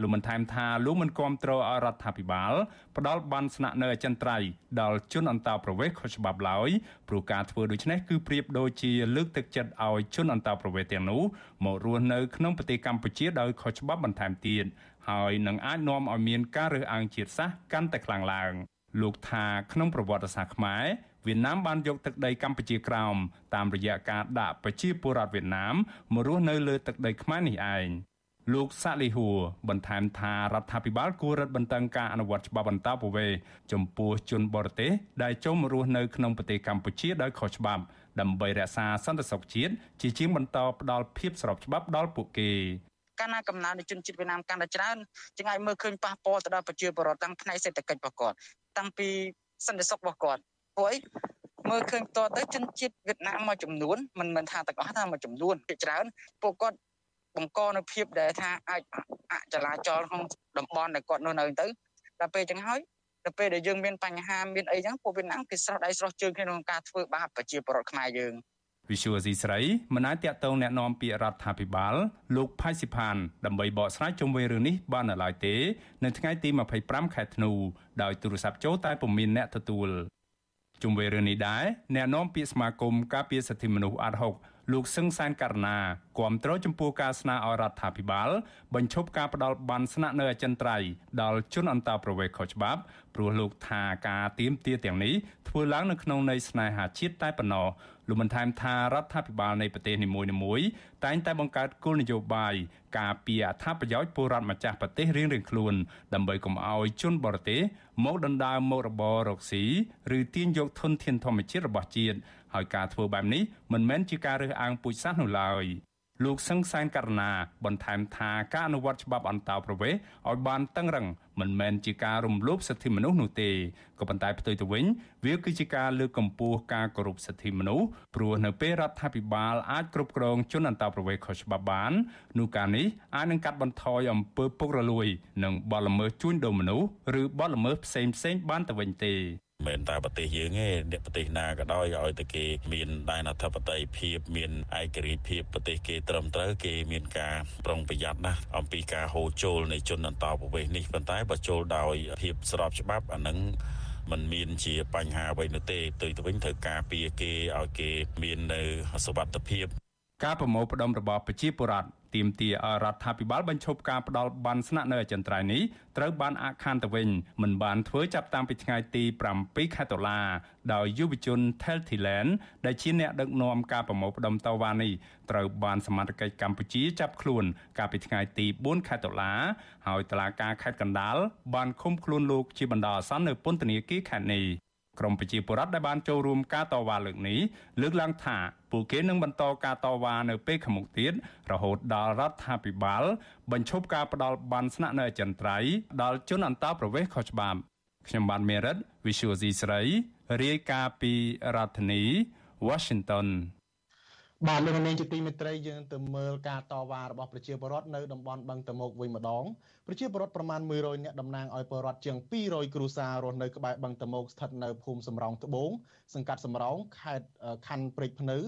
លោកបានថែមថាលោកមិនគាំទ្រឲ្យរដ្ឋាភិបាលផ្ដាល់បានស្នាក់នៅអចិន្ត្រៃយ៍ដល់ជនអន្តោប្រវេសន៍ខុសច្បាប់ឡើយព្រោះការធ្វើដូច្នេះគឺប្រៀបដូចជាលើកទឹកចិត្តឲ្យជនអន្តោប្រវេសន៍ទាំងនោះមករស់នៅក្នុងប្រទេសកម្ពុជាដោយខុសច្បាប់បន្ថែមទៀតហើយនឹងអាចនាំឲ្យមានការរើសអើងជាតិសាសន៍កាន់តែខ្លាំងឡើងលោកថាក្នុងប្រវត្តិសាស្ត្រខ្មែរវៀតណាមបានយកទឹកដីកម្ពុជាក្រោមតាមរយៈការដាក់ប្រជាពលរដ្ឋវៀតណាមមករស់នៅលើទឹកដីខ្មែរនេះឯង លោកសាលីហួរបន្ថែមថារដ្ឋាភិបាលគួររឹតបន្តឹងការអនុវត្តច្បាប់បន្តពវេចំពោះជនបរទេសដែលចូលមករស់នៅក្នុងប្រទេសកម្ពុជាដោយខុសច្បាប់ដើម្បីរក្សាសន្តិសុខជាតិជាជាងបន្តផ្ដល់ភាពស្របច្បាប់ដល់ពួកគេកាលណាកំណើននៃជនជាតិវៀតណាមកាន់តែច្រើនជាងឲ្យមើលឃើញប៉ះពាល់ទៅដល់ប្រជាពលរដ្ឋទាំងផ្នែកសេដ្ឋកិច្ចរបស់គាត់តាំងពីសន្តិសុខរបស់គាត់ព្រោះអីមើលឃើញតទៅជនជាតិវៀតណាមមួយចំនួនមិនមែនថាទាំងអស់ថាមួយចំនួនជាច្រើនពួកគាត់ បង្កនៅភាពដែលថាអាចអចលាចលក្នុងតំបន់ដែលគាត់នៅនៅទៅដល់ពេលចឹងហើយដល់ពេលដែលយើងមានបញ្ហាមានអីចឹងពួកវៀតណាមគេស្រោះដៃស្រោះជើងក្នុងការធ្វើបាបប្រជាពលរដ្ឋខ្មែរយើងវិសុវស៊ីស្រីមិនអាចតាក់ទងแนะនាំពាក្យរដ្ឋាភិបាលលោកផៃស៊ីផានដើម្បីបកស្រាយជុំវិញរឿងនេះបាននៅឡើយទេនៅថ្ងៃទី25ខែធ្នូដោយទូរស័ព្ទចូលតែពុំមានអ្នកទទួលជុំវិញរឿងនេះដែរអ្នកនាំពាក្យសមាគមការពារសិទ្ធិមនុស្សអាត់ហុក លោកសឹងសានករណាគាំទ្រចំពោះការស្នើឲ្យរដ្ឋាភិបាលបញ្ឈប់ការផ្ដាល់បានស្នាក់នៅអចិន្ត្រៃយ៍ដល់ជនអន្តោប្រវេសន៍ខុសច្បាប់ព្រោះលោកថាការទៀមទាទាំងនេះធ្វើឡើងនៅក្នុងន័យស្នេហាជាតិតែប៉ុណ្ណោះលោកបានថែមថារដ្ឋាភិបាលនៃប្រទេសនីមួយៗតែងតែបង្កើតគោលនយោបាយការពារអត្ថប្រយោជន៍ពលរដ្ឋម្ចាស់ប្រទេសរៀងៗខ្លួន ដើម្បីកុំឲ្យជនបរទេសមកដណ្ដើមមុខរបររកស៊ីឬទាញយកធនធានធម្មជាតិរបស់ជាតិ ហើយការធ្វើបែបនេះមិនមែនជាការរើសអើងពូជសាសន៍នោះឡើយលោកសង្សានករណាបន្ថែមថាការអនុវត្តច្បាប់អន្តោប្រវេសន៍ឲ្យបានតឹងរឹងមិនមែនជាការរំលោភសិទ្ធិមនុស្សនោះទេក៏ប៉ុន្តែផ្ទុយទៅវិញវាគឺជាការលើកកម្ពស់ការគោរពសិទ្ធិមនុស្សព្រោះនៅពេលរដ្ឋាភិបាលអាចគ្រប់គ្រងជនអន្តោប្រវេសន៍ខុសច្បាប់បាននោះការនេះអាចនឹងកាត់បន្ថយអំពើពុករលួយ និងបទល្មើសជួញដូរមនុស្សឬបទល្មើសផ្សេងៗបានទៅវិញទេ មិនតែប្រទេសយើងទេអ្នកប្រទេសណាក៏ដោយឲ្យតែគេមានដែនអធិបតេយ្យភាពមានឯករាជ្យភាពប្រទេសគេត្រឹមត្រូវគេមានការប្រុងប្រយ័ត្នណាស់អំពីការហូរចូលនៃជនអន្តោប្រវេសន៍នេះប៉ុន្តែបើចូលដោយភាពស្របច្បាប់អានឹងมันមានជាបញ្ហាអ្វីនោះទេទៅទៅវិញត្រូវការពារគេឲ្យគេមាននៅសុវត្ថិភាព ការប្រមូលផ្ដុំរបស់ប្រជាពលរដ្ឋទាមទារឲ្យរដ្ឋាភិបាលបញ្ឈប់ការផ្ដាល់បានស្នាក់នៅអចិន្ត្រៃយ៍នេះត្រូវបានអាក់ខានទៅវិញមិនបានធ្វើចាប់តាំងពីថ្ងៃទី7ខែតុលាដោយយុវជន Tel Thailand ដែលជាអ្នកដឹកនាំការប្រមូលផ្ដុំតវ៉ានេះត្រូវបានសមត្ថកិច្ចកម្ពុជាចាប់ខ្លួន កាលពីថ្ងៃទី4ខែតុលាហើយតុលាការខេត្តកណ្ដាលបានឃុំខ្លួនលោកជាបណ្ដោះអាសន្ននៅពន្ធនាគារខេត្តនេះ ក្រមប្រជាពលរដ្ឋដែលបានចូលរួមការតវ៉ាលើកនេះលើកឡើងថាពួកគេនឹងបន្តការតវ៉ានៅពេលខាងមុខទៀតរហូតដល់រដ្ឋាភិបាល បញ្ឈប់ការផ្ដាល់បានស្នាក់នៅអចិន្ត្រៃយ៍ដល់ជនអន្តោប្រវេសន៍ខុសច្បាប់ខ្ញុំបានមេរិត Visual C ស្រីរាយការណ៍ពីរដ្ឋធានី Washington បាទលោកនាងជាទីមេត្រីយើងទៅមើលការតវ៉ារបស់ប្រជាពលរដ្ឋនៅតំបន់បឹងតមោកវិញម្ដងប្រជាពលរដ្ឋប្រមាណ100នាក់តំណាងឲ្យពលរដ្ឋជាង200គ្រួសាររស់នៅក្បែរបឹងតមោកស្ថិតនៅភូមិសំរោងត្បូងសង្កាត់សំរោងខេត្តខណ្ឌព្រែកភ្នៅ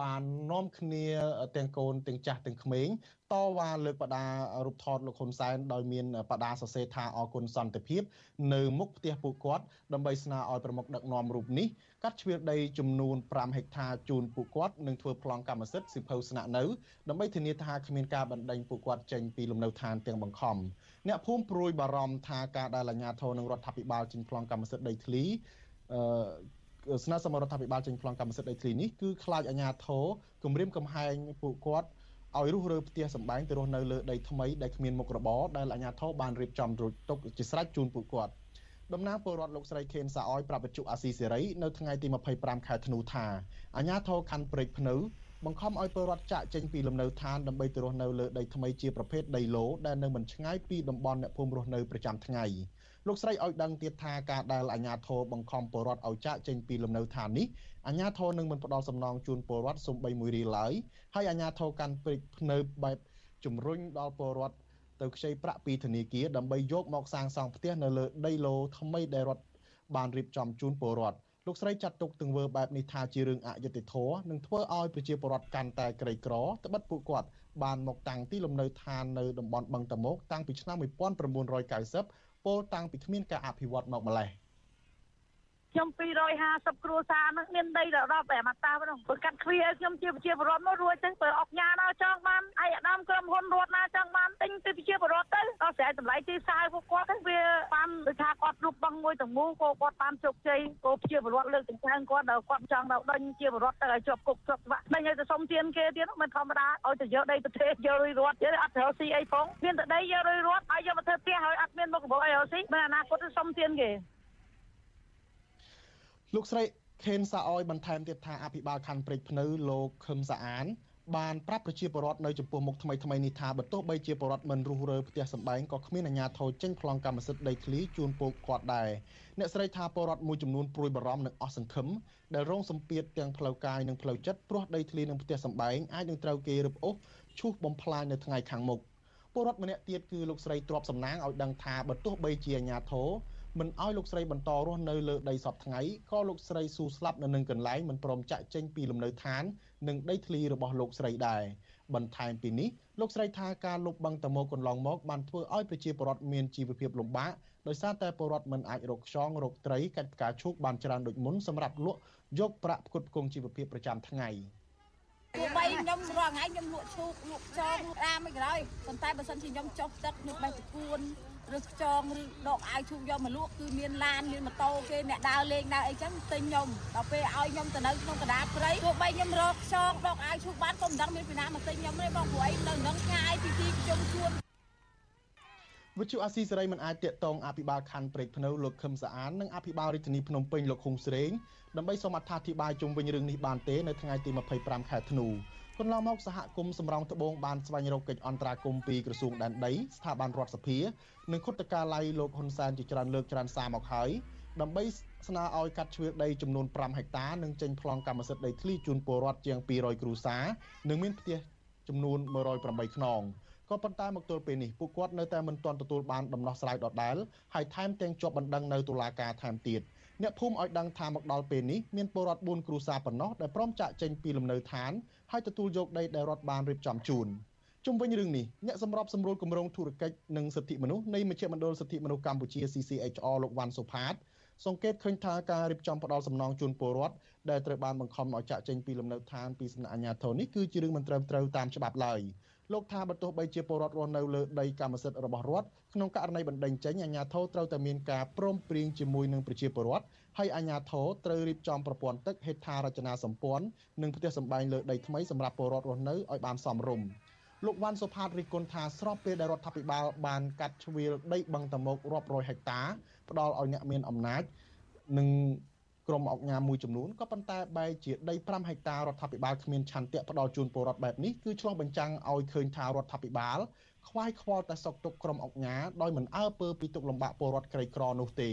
បាននាំគ្នាទាំងកូនទាំងចាស់ទាំងក្មេងតវ៉ាលើកបដារូបថតលោកហ៊ុនសែនដោយមានបដាសរសេរថាអគុណសន្តិភាព នៅមុខផ្ទះពួកគាត់ដើម្បីស្នើឲ្យប្រមុខដឹកនាំរូបនេះ កាត់ជ្រៀតដីចំនួន5ហិកតាជូនពួកគាត់និងធ្វើប្លង់កម្មសិទ្ធិសិភៅស្នាក់នៅដើម្បីធានាថាគ្មានការបណ្តេញពួកគាត់ចេញពីលំនៅឋានទាំងបង្ខំអ្នកភូមិព្រួយបារម្ភថាការដែលអាជ្ញាធរនិងរដ្ឋាភិបាលចេញប្លង់កម្មសិទ្ធិដីធ្លីអឺស្នើសុំរដ្ឋាភិបាលចេញប្លង់កម្មសិទ្ធិដីធ្លីនេះគឺខ្លាចអាជ្ញាធរគម្រាមកំហែងពួកគាត់ឲ្យរុះរើផ្ទះសម្បែងទៅរស់នៅលើដីថ្មីដែលគ្មានមុខរបរដែលអាជ្ញាធរបានរៀបចំរួចទុកជាស្រេចជូនពួកគាត់ តំណាងពលរដ្ឋលោកស្រីខេនសាអយប្រាប់វិទ្យុអាស៊ីសេរីនៅថ្ងៃទី25ខែធ្នូថាអាជ្ញាធរខណ្ឌព្រែកភ្នៅបង្ខំឲ្យពលរដ្ឋចាក់ចេញពីលំនៅឋានដើម្បីទៅរស់នៅលើដីថ្មីជាប្រភេទដីឡូដែលនៅមិនឆ្ងាយពីតំបន់អ្នកភូមិរស់នៅប្រចាំថ្ងៃលោកស្រីឲ្យដឹងទៀតថាការដែលអាជ្ញាធរបង្ខំពលរដ្ឋឲ្យចាក់ចេញពីលំនៅឋាននេះអាជ្ញាធរនឹងមិនផ្ដល់សំណងជូនពលរដ្ឋសំបីមួយរៀលឡើយហើយអាជ្ញាធរកាន់ព្រឹកភ្នៅបែបជំរុញដល់ពលរដ្ឋ ទៅខ្ចីប្រាក់ពីធនាគារដើម្បីយកមកសាងសង់ផ្ទះនៅលើដីឡូថ្មីដែលរដ្ឋបានរៀបចំជូនពលរដ្ឋលោកស្រីចាត់ទុកទង្វើបែបនេះថាជារឿងអយុត្តិធម៌និងធ្វើឲ្យប្រជាពលរដ្ឋកាន់តែក្រីក្រត្បិតពួកគាត់បានមកតាំងទីលំនៅឋាននៅតំបន់បឹងតមោកតាំងពីឆ្នាំ1990ពោលតាំងពីគ្មានការអភិវឌ្ឍមកម្លេះ ខ្ញុំ250គ្រួសារហ្នឹងមានដីដល់10តែមកតាហ្នឹងបើកាត់គ្រាខ្ញុំជាប្រជាពលរដ្ឋមករួចទៅបើអុកញ៉ាដល់ចង់បានឯអាដាមក្រុមហ៊ុនរដ្ឋណាចង់បានទិញទៅប្រជាពលរដ្ឋទៅដល់ស្រែតម្លៃទីផ្សារពួកគាត់ទៅវាបានដូចថាគាត់រូបបងមួយទាំងមូលក៏គាត់បានជោគជ័យក៏ប្រជាពលរដ្ឋលើកទាំងច្រើនគាត់ដល់គាត់ចង់ដល់ដេញជាពលរដ្ឋទៅឲ្យជាប់គុកជាប់ច្បាប់ដេញឲ្យទៅសុំទានគេទៀតមិនធម្មតាឲ្យទៅយកដីប្រទេសយករុយរដ្ឋយកអត់ត្រូវស៊ីអីផងមានតែដីយករុយរដ្ឋហើយយកមកធ្វើផ្ទះហើយអត់មានមុខរបរអីឲ្យស៊ីមិនអនាគតទៅសុំទានគេ លោកស្រីខេនសាអយបន្ថែមទៀតថាអភិបាលខណ្ឌព្រែកភ្នៅលោកខឹមសាអានបានប្រាប់ប្រជាពលរដ្ឋនៅចំពោះមុខថ្មីថ្មីនេះថាបើទោះបីជាពលរដ្ឋមិនរុះរើផ្ទះសម្បែងក៏គ្មានអាជ្ញាធរចេញប្លង់កម្មសិទ្ធិដីធ្លីជូនពួកគាត់ដែរអ្នកស្រីថាពលរដ្ឋមួយចំនួនព្រួយបារម្ភនិងអស់សង្ឃឹមដែលរងសម្ពាធទាំងផ្លូវកាយនិងផ្លូវចិត្តព្រោះដីធ្លីនិងផ្ទះសម្បែងអាចនឹងត្រូវគេរឹបអូសឈូសបំផ្លាញនៅថ្ងៃខាងមុខពលរដ្ឋម្នាក់ទៀតគឺលោកស្រីទ្របសំណាងឲ្យដឹងថាបើទោះបីជាអាជ្ញាធរ មិនឲ្យលោកស្រីបន្តរស់នៅលើដីសពថ្ងៃក៏លោកស្រីស៊ូស្លាប់នៅនឹងកន្លែងមិនព្រមចាក់ចេញពីលំនៅឋាន និងដីធ្លីរបស់លោកស្រីដែរបន្ថែមពីនេះលោកស្រីថាការលុបបង្កតមកកន្លងមកបានធ្វើឲ្យប្រជាពលរដ្ឋមានជីវភាពលំបាកដោយសារតែពលរដ្ឋមិនអាចរកខ្យងរកត្រីកាច់ផ្កាឈូកបានច្រើនដូចមុនសម្រាប់លក់យកប្រាក់ផ្គត់ផ្គង់ជីវភាពប្រចាំថ្ងៃទោះបីខ្ញុំរាល់ថ្ងៃខ្ញុំលក់ឈូកលក់ខ្យងលក់អាមិនក៏ដោយប៉ុន្តែបើសិនជាខ្ញុំចុះទឹកខ្ញុំបេះតគួន ឬខ្ចងឬដកអាវឈូកយកមកលក់គឺមានឡានមានម៉ូតូគេអ្នកដើរលេងដើរអីចឹងទិញខ្ញុំដល់ពេលឲ្យខ្ញុំទៅនៅក្នុងកណ្ដាលព្រៃទោះបីខ្ញុំរកខ្ចងដកអាវឈូកបានក៏មិនដឹងមានពីណាមកទិញខ្ញុំទេបងព្រោះអីនៅនឹងឆ្ងាយពីទីប្រជុំជួនវិទ្យុអាស៊ីសេរីមិនអាចតាកតងអភិបាលខណ្ឌព្រែកភ្នៅលោកខឹមសាអាននិងអភិបាលរាជធានីភ្នំពេញលោកហ៊ុងស្រេងដើម្បីសូមអត្ថាធិប្បាយជុំវិញរឿងនេះបានទេនៅថ្ងៃទី25ខែធ្នូ កន្លងមកសហគមន៍សម្រងត្បូងបានស្វែងរកកិច្ចអន្តរាគមន៍ពីក្រសួងដែនដីស្ថាប័នរដ្ឋសភានិងគុតកាល័យលោកហ៊ុនសែនជាច្រើនលើកច្រើនសារមកហើយដើម្បីស្នើឲ្យកាត់ជ្រឿដីចំនួន5ហិកតានិងចេញប្លង់កម្មសិទ្ធិដីធ្លីជូនពលរដ្ឋជាង200គ្រួសារនិងមានផ្ទះចំនួន108ខ្នងក៏ប៉ុន្តែមកទល់ពេលនេះពួកគាត់នៅតែមិនទាន់ទទួលបានដំណោះស្រាយដដែលហើយថែមទាំងជាប់បណ្ដឹងនៅតុលាការថែមទៀត។អ្នកភូមិឲ្យដឹងថាមកដល់ពេលនេះមានពលរដ្ឋ4គ្រួសារប៉ុណ្ណោះដែលព្រមចាក់ចេញពីលំនៅឋាន ហើយទទួលយកដីដែលរដ្ឋបានរៀបចំជូនជុំវិញរឿងនេះអ្នកសម្របសម្រួលគម្រោងធុរកិច្ចនិងសិទ្ធិមនុស្សនៃមជ្ឈមណ្ឌលសិទ្ធិមនុស្សកម្ពុជា CCHR លោកវ៉ាន់សុផាតសង្កេតឃើញថាការរៀបចំផ្ដាល់សំណងជូនពលរដ្ឋដែលត្រូវបានបង្ខំឲ្យចាក់ចេញពីលំនៅឋានពីសំណាក់អាជ្ញាធរនេះគឺជារឿងមិនត្រឹមត្រូវតាមច្បាប់ឡើយលោកថាបើទោះបីជាពលរដ្ឋរស់នៅលើដីកម្មសិទ្ធិរបស់រដ្ឋក្នុងករណីបណ្ដឹងចេញអាជ្ញាធរត្រូវតែមានការព្រមព្រៀងជាមួយនឹងប្រជាពលរដ្ឋ ហើយអាជ្ញាធរត្រូវរៀបចំប្រព័ន្ធទឹកហេដ្ឋារចនាសម្ព័ន្ធនិងផ្ទះសម្បែងលើដីថ្មីសម្រាប់ពលរដ្ឋរស់នៅឲ្យបានសមរម្យលោកវ៉ាន់សុផាតរិះគន់ថាស្របពេលដែលរដ្ឋាភិបាលបានកាត់ជ្រៀលដីបឹងតមោករាប់រយហិកតាផ្ដល់ឲ្យអ្នកមានអំណាចនិងក្រុមអង្គការមួយចំនួនក៏ប៉ុន្តែបែរជាដី5ហិកតារដ្ឋាភិបាលគ្មានឆន្ទៈផ្ដល់ជូនពលរដ្ឋបែបនេះគឺឆ្លុះបញ្ចាំងឲ្យឃើញថារដ្ឋាភិបាលខ្វាយខ្វល់តែសកទុកក្រុមអង្គការដោយមិនអើពើពីទុកលំបាកពលរដ្ឋក្រីក្រនោះទេ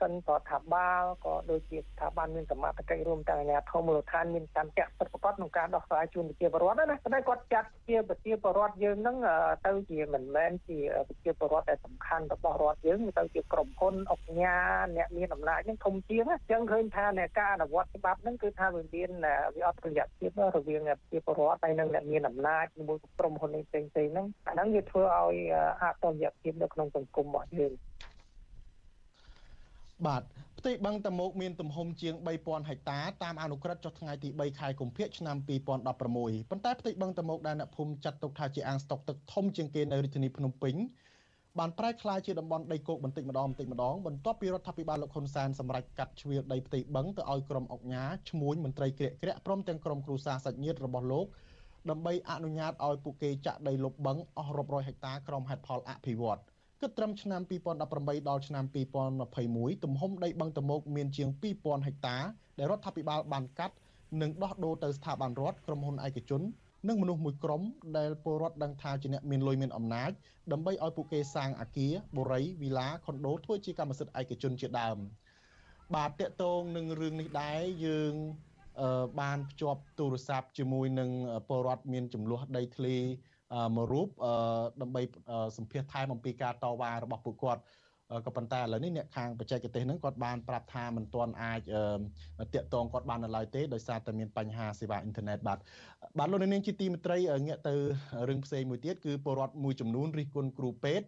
សិនរដ្ឋាភិបាលក៏ដូចជាស្ថាប័នមានសមត្ថកិច្ចរួមទាំងអាជ្ញាធរមូលដ្ឋានមានតាមចាក់ពិតប្រាកដក្នុងការដោះស្រាយជូនប្រជាពលរដ្ឋណាប៉ុន្តែគាត់ចាត់ជាប្រជាពលរដ្ឋយើងហ្នឹងទៅជាមិនមែនជាប្រជាពលរដ្ឋដែលសំខាន់របស់រដ្ឋយើងទៅជាក្រុមហ៊ុនអុកញ៉ាអ្នកមានអំណាចហ្នឹងធំជាងអញ្ចឹងឃើញថាអ្នកការអនុវត្តច្បាប់ហ្នឹងគឺថាវាមានវាអត់ប្រយ័ត្នភាពរវាងប្រជាពលរដ្ឋហើយនិងអ្នកមានអំណាចជាមួយក្រុមហ៊ុនផ្សេងៗហ្នឹងអាហ្នឹងវាធ្វើឲ្យអតយភាពនៅក្នុងសង្គមរបស់យើង បាទផ្ទៃបឹងតមោកមានទំហំជាង3000ហិកតាតាមអនុក្រឹត្យចុះថ្ងៃទី3ខែកុម្ភៈឆ្នាំ2016ប៉ុន្តែផ្ទៃបឹងតមោកដែលអ្នកភូមិចាត់ទុកថាជាអាងស្តុកទឹកធំជាងគេនៅរាជធានីភ្នំពេញបានប្រែក្លាយជាតំបន់ដីគោកបន្តិចម្ដងបន្តិចម្ដងបន្ទាប់ពីរដ្ឋាភិបាលលោកហ៊ុនសែនសម្រេចកាត់ជ្រៀលដីផ្ទៃបឹងទៅឲ្យក្រុមអង្គការឈ្មួញមន្ត្រីក្រាក់ក្រាក់ព្រមទាំងក្រុមគ្រួសារសាច់ញាតិរបស់លោកដើម្បីអនុញ្ញាតឲ្យពួកគេចាក់ដីលុបបឹងអស់រាប់រយហិកតាក្រុមហេតុផលអភិវឌ្ឍន៍ គិតត្រឹមឆ្នាំ2018ដល់ឆ្នាំ2021ទំហំដីបឹងតមោកមានជាង2000ហិកតាដែលរដ្ឋាភិបាលបានកាត់និងដោះដូរទៅស្ថាប័នរដ្ឋក្រុមហ៊ុនឯកជននិងមនុស្សមួយក្រុមដែលពលរដ្ឋដឹងថាជាអ្នកមានលុយមានអំណាចដើម្បីឲ្យពួកគេសាងអគារបូរីវីឡាខុនដូធ្វើជាកម្មសិទ្ធិឯកជនជាដើមបាទតកតងនឹងរឿងនេះដែរយើងបានភ្ជាប់ទូរស័ព្ទជាមួយនឹងពលរដ្ឋមានចំនួនដីធ្លី មួយរូបដើម្បីសម្ភាសថែមអំពីការតវ៉ារបស់ពួកគាត់ក៏ប៉ុន្តែឥឡូវនេះអ្នកខាងបច្ចេកទេសហ្នឹងគាត់បានប្រាប់ថាមិនទាន់អាចតាក់ទងគាត់បាននៅឡើយទេដោយសារតែមានបញ្ហាសេវាអ៊ីនធឺណិតបាទបាទលោកនាងជាទីមេត្រីងាកទៅរឿងផ្សេងមួយទៀតគឺពលរដ្ឋមួយចំនួនរិះគន់គ្រូពេទ្យ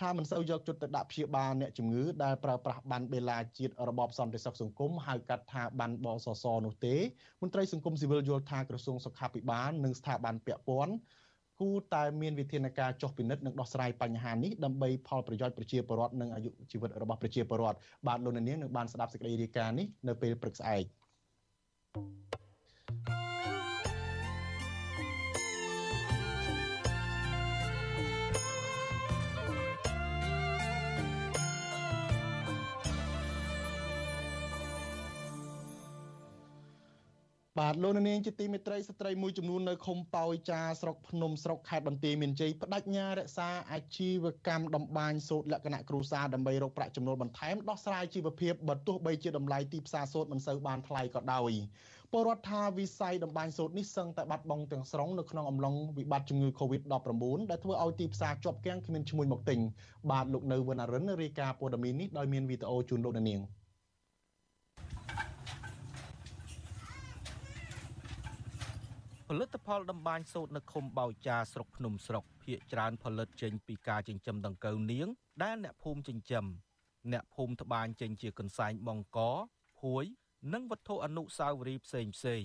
ថាមិនសូវយកចិត្តទៅដាក់ព្យាបាលអ្នកជំងឺដែលប្រើប្រាស់បានបេឡាជាតិរបបសន្តិសុខសង្គមហៅកាត់ថាបានបសសនោះទេមន្ត្រីសង្គមស៊ីវិលយល់ថាក្រសួងសុខាភិបាលនិងស្ថាប័នពាក់ព័ន្ធ គួរតែមានវិធានការចុះពិនិត្យនិងដោះស្រាយបញ្ហានេះដើម្បីផលប្រយោជន៍ប្រជាពលរដ្ឋនិងអាយុជីវិតរបស់ប្រជាពលរដ្ឋបាទលោកនាងនឹងបានស្ដាប់សេចក្តីរាយការណ៍នេះនៅពេលព្រឹកស្អែក thank you បាទលោកនាងជាទីមេត្រីស្ត្រីមួយចំនួននៅឃុំប៉ោយចាស្រុកភ្នំស្រុកខេត្តបន្ទាយមានជ័យបដិញ្ញារក្សាអាជីវកម្មដំបានសូត្រលក្ខណៈគ្រួសារដើម្បីរកប្រាក់ចំណូលបន្ថែមដោះស្រាយជីវភាពបើទោះបីជាតម្លៃទីផ្សារសូត្រមិនសូវបានថ្លៃក៏ដោយពលរដ្ឋថាវិស័យដំបានសូត្រនេះសឹងតែបាត់បង់ទាំងស្រុងនៅក្នុងអំឡុងវិបត្តិជំងឺ Covid-19 ដែលធ្វើឲ្យទីផ្សារជាប់គាំងគ្មានឈ្មួញមកទិញបាទលោកនៅវណ្ណរិនរាយការណ៍ព័ត៌មាននេះដោយមានវីដេអូជូនលោកនាង។ ផលិតផលដំបាញសូត្រនៅឃុំបោចាស្រុកភ្នំស្រុកភ ieck ច្រើនផលិតចេញពីការចិញ្ចឹមដង្កូវនាង ដែលអ្នកភូមិចិញ្ចឹមអ្នកភូមិត្បាញចេញជាកន្សែងបង្កភួយ និងវត្ថុអនុស្សាវរីយ៍ផ្សេងផ្សេង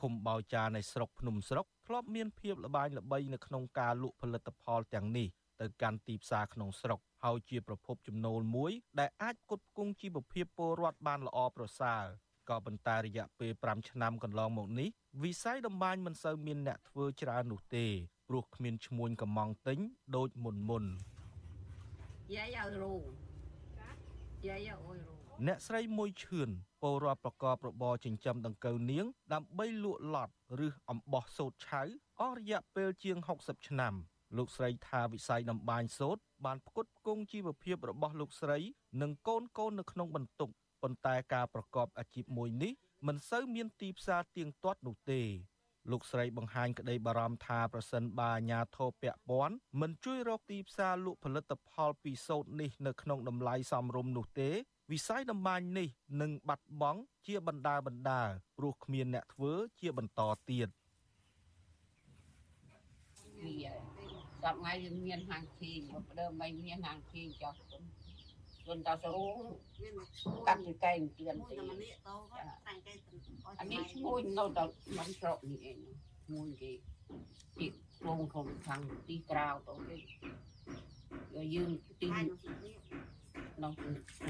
ឃុំបោចានៃស្រុកភ្នំស្រុកធ្លាប់មានភាពល្បាញល្បីនៅក្នុងការលក់ផលិតផលទាំងនេះទៅកាន់ទីផ្សារក្នុងស្រុកហើយជាប្រភពចំណូលមួយ ដែលអាចផ្គត់ផ្គង់ជីវភាពពលរដ្ឋបានល្អប្រសើរ ក៏ប៉ុន្តែរយៈពេល5ឆ្នាំកន្លងមកនេះវិស័យដំបានមិនសូវមានអ្នកធ្វើច្រើននោះទេព្រោះគ្មានឈ្មួញកំងទិញដូចមុនមុនយាយឲ្យរូយាយឲ្យរូអ្នកស្រីមួយឈឿនពលរដ្ឋប្រកបរបរចិញ្ចឹមដង្កូវនាង ដើម្បីលក់ឡត់ឬអំបោះសូត្រឆៅអស់រយៈពេលជាង60ឆ្នាំលោកស្រីថាវិស័យដំបានសូត្របានផ្គត់ផ្គង់ជីវភាពរបស់លោកស្រី និងកូនកូននៅក្នុងបន្ទុក ប៉ុន្តែការប្រកបអាជីពមួយនេះមិនសូវមានទីផ្សារទៀងទាត់នោះទេលោកស្រីបង្ហាញក្តីបារម្ភថាប្រសិនបើអាញាធរពពាន់មិនជួយរកទីផ្សារលក់ផលិតផលពីសូត្រនេះនៅក្នុងតម្លៃសមរម្យនោះទេវិស័យតម្បាញនេះនឹងបាត់បង់ជាបណ្ដាបណ្ដាព្រោះគ្មានអ្នកធ្វើជាបន្តទៀតវាសប្ងៃយើងមានហាងឈីងដើមមិនមានហាងឈីងចោះ យន្តតាសរូកាត់ពីកែងទៀនទីអានេះឈ្មោះនៅតែមិនស្រកនេះឯងឈ្មោះគេពីវងក្នុងខាងទីក្រៅទៅគេយកយើងទីនៅ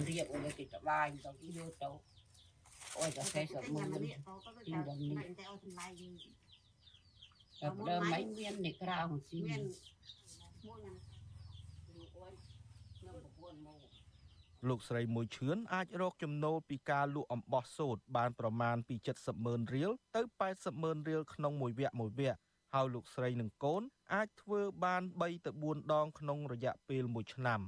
រៀបឲ្យគេតបាញទៅយកទៅអូយតែសេសមុនទីដល់នេះតែឲ្យតម្លៃយើងតែដើមមិនមាននេះក្រៅស៊ីមានមួយណាអូយនៅប្រពន្ធមក លោកស្រីមួយឈឿនអាចរកចំណូលពីការលក់អំបោះសូត្របានប្រមាណពី70ម៉ឺនរៀលទៅ80ម៉ឺនរៀលក្នុងមួយវគ្គមួយវគ្គហើយលោកស្រីនិងកូនអាចធ្វើបាន3ទៅ4ដងក្នុងរយៈពេល1ឆ្នាំ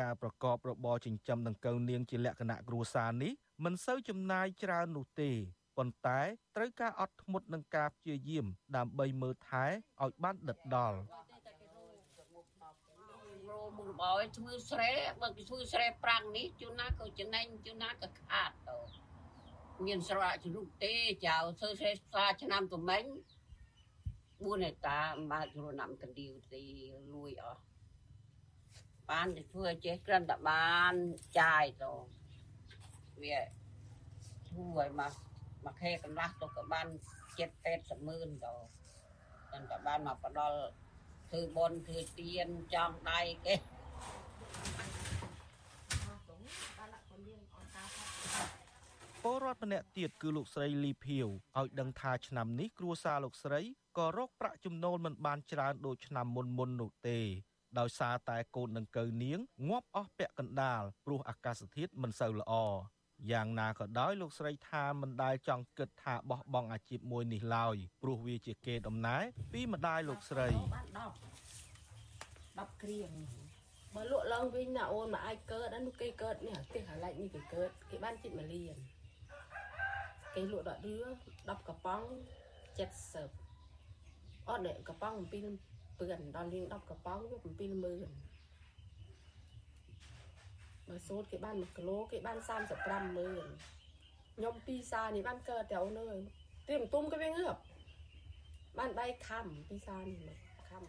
ការប្រកបរបរចិញ្ចឹមដង្កូវនាងជាលក្ខណៈគ្រួសារនេះមិនសូវចំណាយច្រើននោះទេប៉ុន្តែត្រូវការអត់ធ្មត់នឹងការព្យាយាមដើម្បីមើលថែឲ្យបានដិតដល់ រោមុខរបរធ្វើស្រែបើគេធ្វើស្រែប្រាំងនេះជួនណាក៏ចំណេញជួនណាក៏ខាតទៅមានស្រៈជ្រុកទេចៅធ្វើស្រែសាឆ្នាំទំមិញ4ហិកតាមកជ្រុណាំកណ្ដៀវទីលួយអស់បានទៅធ្វើចេះក្រិនតបានចាយទៅវាធ្វើឲ្យមកមកខែកន្លះទៅក៏បាន7 80ម៉ឺនទៅតែក៏បានមកផ្ដល់ ធ្វើបនធ្វើទៀនចង់ដៃគេពលរដ្ឋម្នាក់ទៀតគឺលោកស្រីលីភៀវឲ្យដឹងថាឆ្នាំនេះគ្រួសារលោកស្រីក៏រកប្រាក់ចំណូលមិនបានច្រើនដូចឆ្នាំមុនមុននោះទេដោយសារតែកូននឹងកូវនាងងាប់អស់ពាក់កណ្ដាលព្រោះអាកាសធាតុមិនសូវល្អយ៉ាងណាក៏ដោយលោកស្រីថាមិនដែលចង់គិតថាបោះបង់អាជីពមួយនេះឡើយព្រោះវាជាគេដំណើរពីម្ដាយលោកស្រី 10គ្រៀងបើលក់ឡើងវិញណាអូនមកអាចកើតអានោះគេកើតនេះផ្ទះអាឡែកនេះគេកើតគេបានជិត1លានគេលក់ដល់ដឿ10កប៉ង់70អត់នេះកប៉ង់7ពឿនដល់លៀង10កប៉ង់វា70000បើសូត្រគេបាន1គីឡូគេបាន35ម៉ឺនខ្ញុំពីសានេះបានកើតតែអូនអើយទីមទុំក៏វាងើបបានដៃខំពីសានេះមកខំ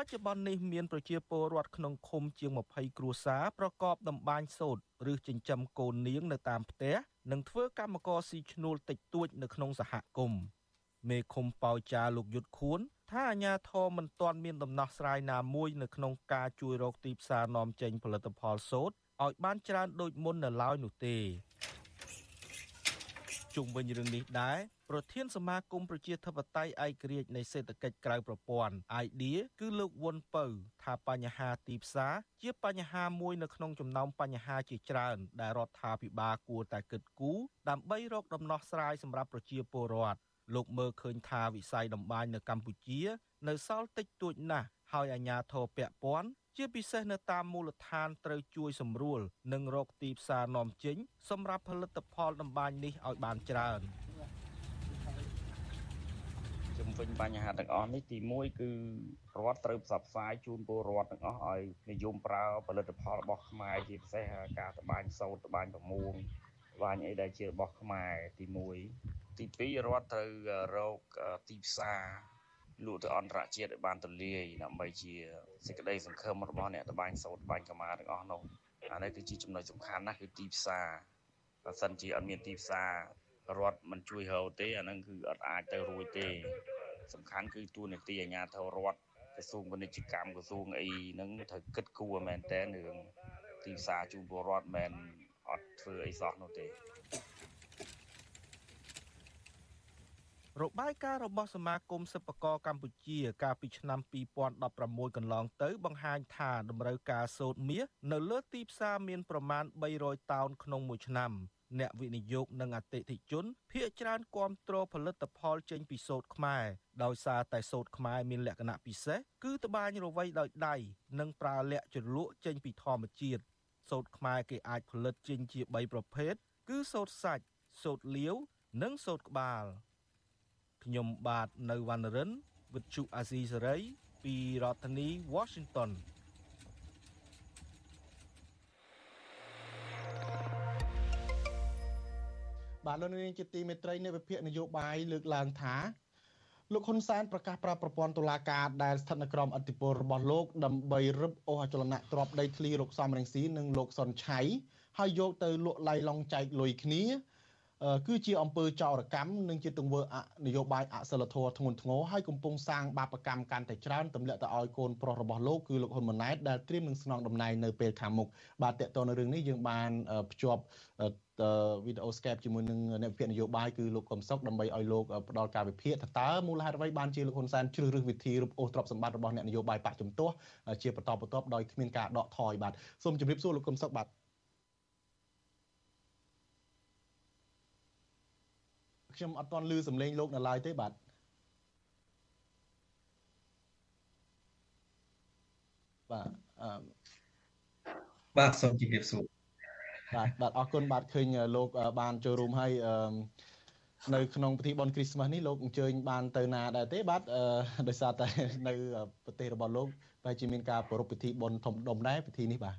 បច្ចុប្បន្ននេះមានប្រជាពលរដ្ឋក្នុងឃុំជាង20គ្រួសារប្រកបតម្បាញសូត្រឬចិញ្ចឹមកូននាងនៅតាមផ្ទះនិងធ្វើកម្មករស៊ីឈ្នួលតិចតួចនៅក្នុងសហគមន៍មេឃុំប៉ោចាលោកយុទ្ធខួនថាអាញាធមមិនទាន់មានដំណោះស្រាយណាមួយនៅក្នុងការជួយរកទីផ្សារនាំចេញផលិតផលសូត្រឲ្យបានច្រើនដូចមុននៅឡើយនោះទេ ជុំវិញរឿងនេះដែរប្រធានសមាគមប្រជាធិបតេយ្យឯករាជ្យនៃសេដ្ឋកិច្ចក្រៅប្រព័ន្ធ IDEA គឺលោកវុនពៅថាបញ្ហាទីផ្សារជាបញ្ហាមួយនៅក្នុងចំណោមបញ្ហាជាច្រើន ដែលរដ្ឋាភិបាលគួរតែគិតគូរដើម្បីរកដំណោះស្រាយសម្រាប់ប្រជាពលរដ្ឋលោកមើលឃើញថាវិស័យតម្បាញនៅកម្ពុជា នៅសល់តិចតួចណាស់ហើយអាជ្ញាធរពាក់ព័ន្ធ ជាពិសេសនៅតាមមូលដ្ឋានត្រូវជួយសម្រួល និងរកទីផ្សារនាំចេញសម្រាប់ផលិតផលតម្បាញនេះឲ្យបានច្រើនជំវិញបញ្ហាទាំងអស់នេះទី1គឺរដ្ឋត្រូវផ្សព្វផ្សាយជូនពលរដ្ឋទាំងអស់ឲ្យនិយមប្រើផលិតផលរបស់ខ្មែរជាពិសេសការត្បាញសូត្រត្បាញប្រមួងត្បាញអីដែលជារបស់ខ្មែរទី1ទី2រដ្ឋត្រូវរកទីផ្សារ លក់ទៅអន្តរជាតិឲ្យបានទូលាយដើម្បីជាសេចក្តីសង្ឃឹមរបស់អ្នកត្បាញសូត្រត្បាញកម្មាទាំងអស់នោះអានេះគឺជាចំណុចសំខាន់ណាស់គឺទីផ្សារបើសិនជាអត់មានទីផ្សាររដ្ឋមិនជួយរកទេអានឹងគឺអត់អាចទៅរួចទេ សំខាន់គឺទួនាទីអាជ្ញាធររដ្ឋក្រសួងពាណិជ្ជកម្មក្រសួងអីហ្នឹងត្រូវគិតគូរមែនតើរឿងទីផ្សារជូនពលរដ្ឋមិនអត់ធ្វើអីសោះនោះទេ របាយការណ៍របស់សមាគមសិប្បករកម្ពុជា កាលពីឆ្នាំ2016កន្លងទៅ បង្ហាញថាតម្រូវការសូត្រមាសនៅលើទីផ្សារមានប្រមាណ300តោនក្នុងមួយឆ្នាំអ្នកវិនិយោគនិងអតិថិជនភាគច្រើនគាំទ្រផលិតផលចេញពីសូត្រខ្មែរដោយសារតែសូត្រខ្មែរមានលក្ខណៈពិសេសគឺត្បាញរវៃដោយដៃនិងប្រើល័ខជ្រលក់ចេញពីធម្មជាតិសូត្រខ្មែរគេអាចផលិតចេញជា3ប្រភេទគឺសូត្រសាច់សូត្រលាវ និងសូត្រក្បាល ខ្ញុំបាទនៅវណ្ណរិនវិទ្យុអាស៊ីសេរីពីរដ្ឋធានី Washington បាទលោកនាងជាទីមេត្រីនៃវិភាគនយោបាយលើកឡើងថាលោកហ៊ុនសែនប្រកាសប្រាប់ប្រព័ន្ធតុលាការដែលស្ថិតនៅក្រោមអធិបតេយ្យរបស់លោកដើម្បីរឹបអូសអចលនៈទ្រព្យដីធ្លីលោកសំរងស៊ីនិងលោកសុនឆៃហើយយកទៅលក់ឡៃឡង់ចែកលុយគ្នា គឺជាអំពើចោរកម្មនិងជាទង្វើនយោបាយអសិលធម៌ធ្ងន់ធ្ងរហើយកំពុងសាងបាបកម្មកាន់តែច្រើនទម្លាក់ទៅឲ្យកូនប្រុសរបស់លោកគឺលោកហ៊ុនម៉ាណែតដែលត្រៀមនឹងស្នងតំណែងនៅពេលខាងមុខបាទតកតនៅរឿងនេះយើងបានភ្ជាប់វីដេអូ Skype ជាមួយនឹងអ្នកវិភាគនយោបាយគឺលោកកឹមសុខដើម្បីឲ្យលោកផ្ដល់ការវិភាគថាតើមូលហេតុអ្វីបានជាលោកហ៊ុនសែនជ្រើសរើសវិធីរឹបអូសទ្រព្យសម្បត្តិរបស់អ្នកនយោបាយបកជំទាស់ជាបន្តបន្ទាប់ដោយគ្មានការដកថយបាទសូមជម្រាបសួរលោកកឹមសុខបាទ ខ្ញុំអត់ទាន់ឮសំឡេងលោកនៅឡើយទេបាទបាទអឺបាទសូមជម្រាបសួរបាទបាទអរគុណបាទឃើញលោកបានចូលរួមហើយអឺនៅក្នុងពិធីបុណ្យគ្រីស្មាស់នេះលោកអញ្ជើញបានទៅណាដែរទេបាទដោយសារតែនៅប្រទេសរបស់លោកតែជាមានការប្រារព្ធពិធីបុណ្យធំដុំដែរពិធីនេះបាទ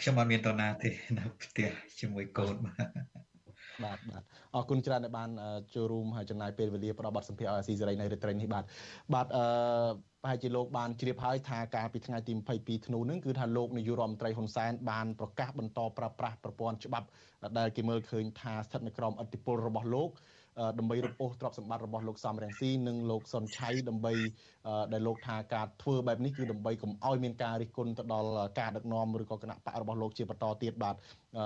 ខ្ញុំអត់មានតណាទេនៅផ្ទះជាមួយកូនបាទ បាទបាទអរគុណច្រើនដែលបានចូលរួមហើយចំណាយពេលវេលាផ្ដល់បទសម្ភាសន៍ឲ្យអាស៊ីសេរីនៅរាត្រីនេះបាទបាទអឺប្រហែលជាលោកបានជ្រាបហើយថាការពីថ្ងៃទី22ធ្នូនឹងគឺថាលោកនាយករដ្ឋមន្ត្រីហ៊ុនសែនបានប្រកាសបន្តប្រើប្រាស់ប្រព័ន្ធច្បាប់ដែលគេមើលឃើញថាស្ថិតនៅក្រោមឥទ្ធិពលរបស់លោកដើម្បីរំពោះទ្រព្យសម្បត្តិរបស់លោកសំរងស៊ីនិងលោកសុនឆៃដើម្បីដែលលោកថាការធ្វើបែបនេះគឺដើម្បីកុំឲ្យមានការរិះគន់ទៅដល់ការដឹកនាំឬក៏គណៈបករបស់លោកជាបន្តទៀតបាទអឺ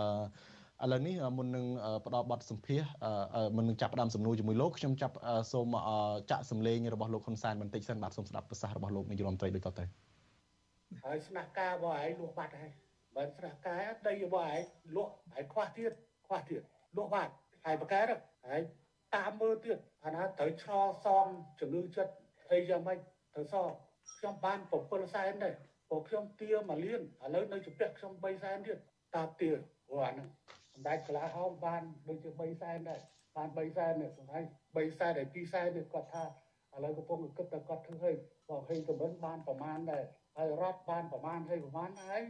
ឥឡូវនេះមុននឹងផ្ដល់បទសម្ភាសមុននឹងចាប់ផ្ដើមសំណួរជាមួយលោកខ្ញុំចាប់សូមចាក់សម្លេងរបស់លោកហ៊ុនសែនបន្តិចសិនបាទសូមស្ដាប់ប្រសាសន៍របស់លោកនាយរដ្ឋមន្ត្រីដូចតទៅហើយស្នាក់ការរបស់ឯងលក់បាត់ហើយបើស្នាក់ការដីរបស់ឯងលក់ឯងខ្វះទៀតខ្វះទៀតលក់បាត់ហើយបកែហើយតាមមើលទៀតអាណាត្រូវឆ្លសំជំងឺចិត្តអីយ៉ាងម៉េចត្រូវសងខ្ញុំបាន7សែនដែរព្រោះខ្ញុំទាមួយលានឥឡូវនៅជំពាក់ខ្ញុំ3សែនទៀតតាទាព្រោះអាហ្នឹង សម្ដេចកលាហោមបានដូចជា3សែនដែរបាន3សែននេះសម្ដេច3សែនហើយ2សែននេះគាត់ថាឥឡូវកំពុងគិតតែគាត់ធ្វើឲ្យបងហេងកំមិនបានប្រមាណដែរហើយរដ្ឋបានប្រមាណហើយប្រមាណហើយ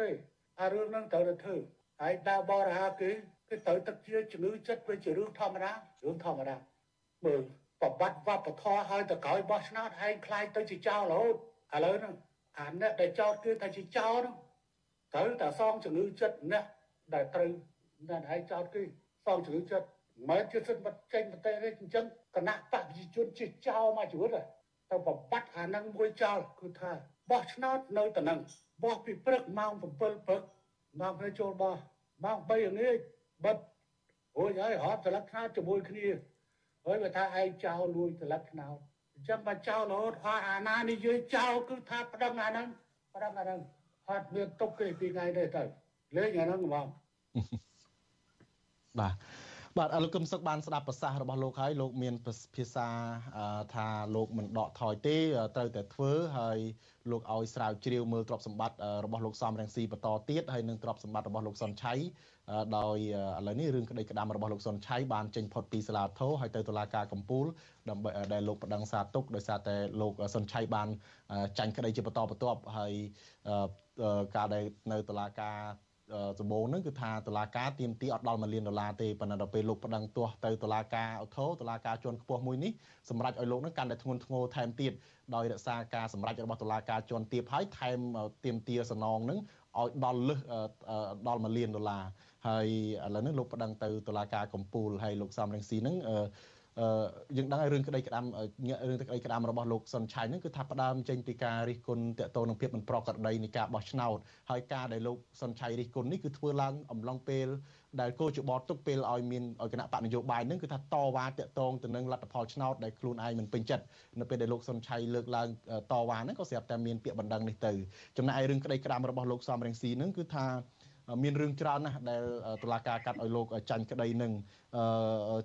ទេអារឿងហ្នឹងត្រូវតែធ្វើហើយដើរបរិហាគេគឺត្រូវទឹកជាជំងឺចិត្តវាជារឿងធម្មតារឿងធម្មតាមើលប្រវត្តិវប្បធម៌ហើយទៅក្រោយបោះឆ្នោតឯងខ្លាយទៅជាចោលរហូតឥឡូវហ្នឹងអាអ្នកដែលចោតគឺថាជាចោលហ្នឹងត្រូវតែសងជំងឺចិត្តអ្នក ដែលត្រូវអ្នកឯងចោតគឺសងជំងឺចិត្តមិនជាសិទ្ធិមកចេញប្រទេសនេះអញ្ចឹងគណៈបព្វជិជនជាចោលមកជីវិតទៅបបាត់អានឹងមួយចោលគឺថាបោះឆ្នោតនៅតំណឹងបោះពីព្រឹកម៉ោង7ព្រឹកម៉ោងពេលចូលបោះម៉ោង3ល្ងាចបិទរួចហើយរត់ត្រឡប់ឆ្នោតជាមួយគ្នាហើយបើថាឯងចោលលួចត្រឡប់ឆ្នោតអញ្ចឹងបើចោលរហូតហើយអាណានិយាយចោលគឺថាប្តឹងអាហ្នឹងប្តឹងអាហ្នឹងអត់មានទុកគេពីថ្ងៃនេះទៅ លេងអាហ្នឹងហ្មងបាទបាទលោកកឹមសុខបានស្ដាប់ប្រសាសន៍របស់លោកហើយលោកមានភាសាថាលោកមិនដកថយទេត្រូវតែធ្វើហើយលោកឲ្យស្រាវជ្រាវមើលទ្រព្យសម្បត្តិរបស់លោកសំរងស៊ីបន្តទៀតហើយនឹងទ្រព្យសម្បត្តិរបស់លោកសុនឆៃដោយឥឡូវនេះរឿងក្តីក្តាំរបស់លោកសុនឆៃបានចេញផុតពីសាលាធរហើយទៅតុលាការកំពូលដើម្បីដែលលោកប្តឹងសារទុកដោយសារតែលោកសុនឆៃបានចាញ់ក្តីជាបន្តបន្ទាប់ហើយការដែលនៅតុលាការ ដំបូងហ្នឹងគឺថាតុលាការទៀមទីអត់ដល់1លានដុល្លារទេប៉ុន្តែដល់ពេលលោកប្តឹងទាស់ទៅតុលាការអូថូតុលាការជាន់ខ្ពស់មួយនេះសម្រាប់ឲ្យលោកហ្នឹងកាន់តែធ្ងន់ធ្ងរថែមទៀតដោយរក្សាការសម្រេចរបស់តុលាការជាន់ទាបហើយថែមទៀមទាសំណងហ្នឹងឲ្យដល់លឹះដល់1លានដុល្លារហើយឥឡូវនេះលោកប្តឹងទៅតុលាការកំពូលហើយលោកសំរងស៊ីហ្នឹងអឺ យើងដឹងហើយរឿងក្តីក្តាំរឿងក្តីក្តាំរបស់លោកសុនឆៃហ្នឹងគឺថាផ្ដើមចេញពីការរិះគន់តកតនឹងភាពមិនប្រក្រតីនៃការបោះឆ្នោតហើយការដែលលោកសុនឆៃរិះគន់នេះគឺធ្វើឡើងអំឡុងពេលដែលគោចបតទុកពេលឲ្យមានឲ្យគណៈបកនយោបាយហ្នឹងគឺថាតវ៉ាតកតងទៅនឹងលទ្ធផលឆ្នោតដែលខ្លួនឯងមិនពេញចិត្តនៅពេលដែលលោកសុនឆៃលើកឡើងតវ៉ាហ្នឹងក៏ស្រាប់តែមានពាក្យបណ្ដឹងនេះទៅចំណែកឯរឿងក្តីក្តាំរបស់លោកសំរងស៊ីហ្នឹងគឺថា មានរឿងច្រើនណាស់ដែលតុលាការកាត់ឲ្យលោកចាញ់ក្តីនឹង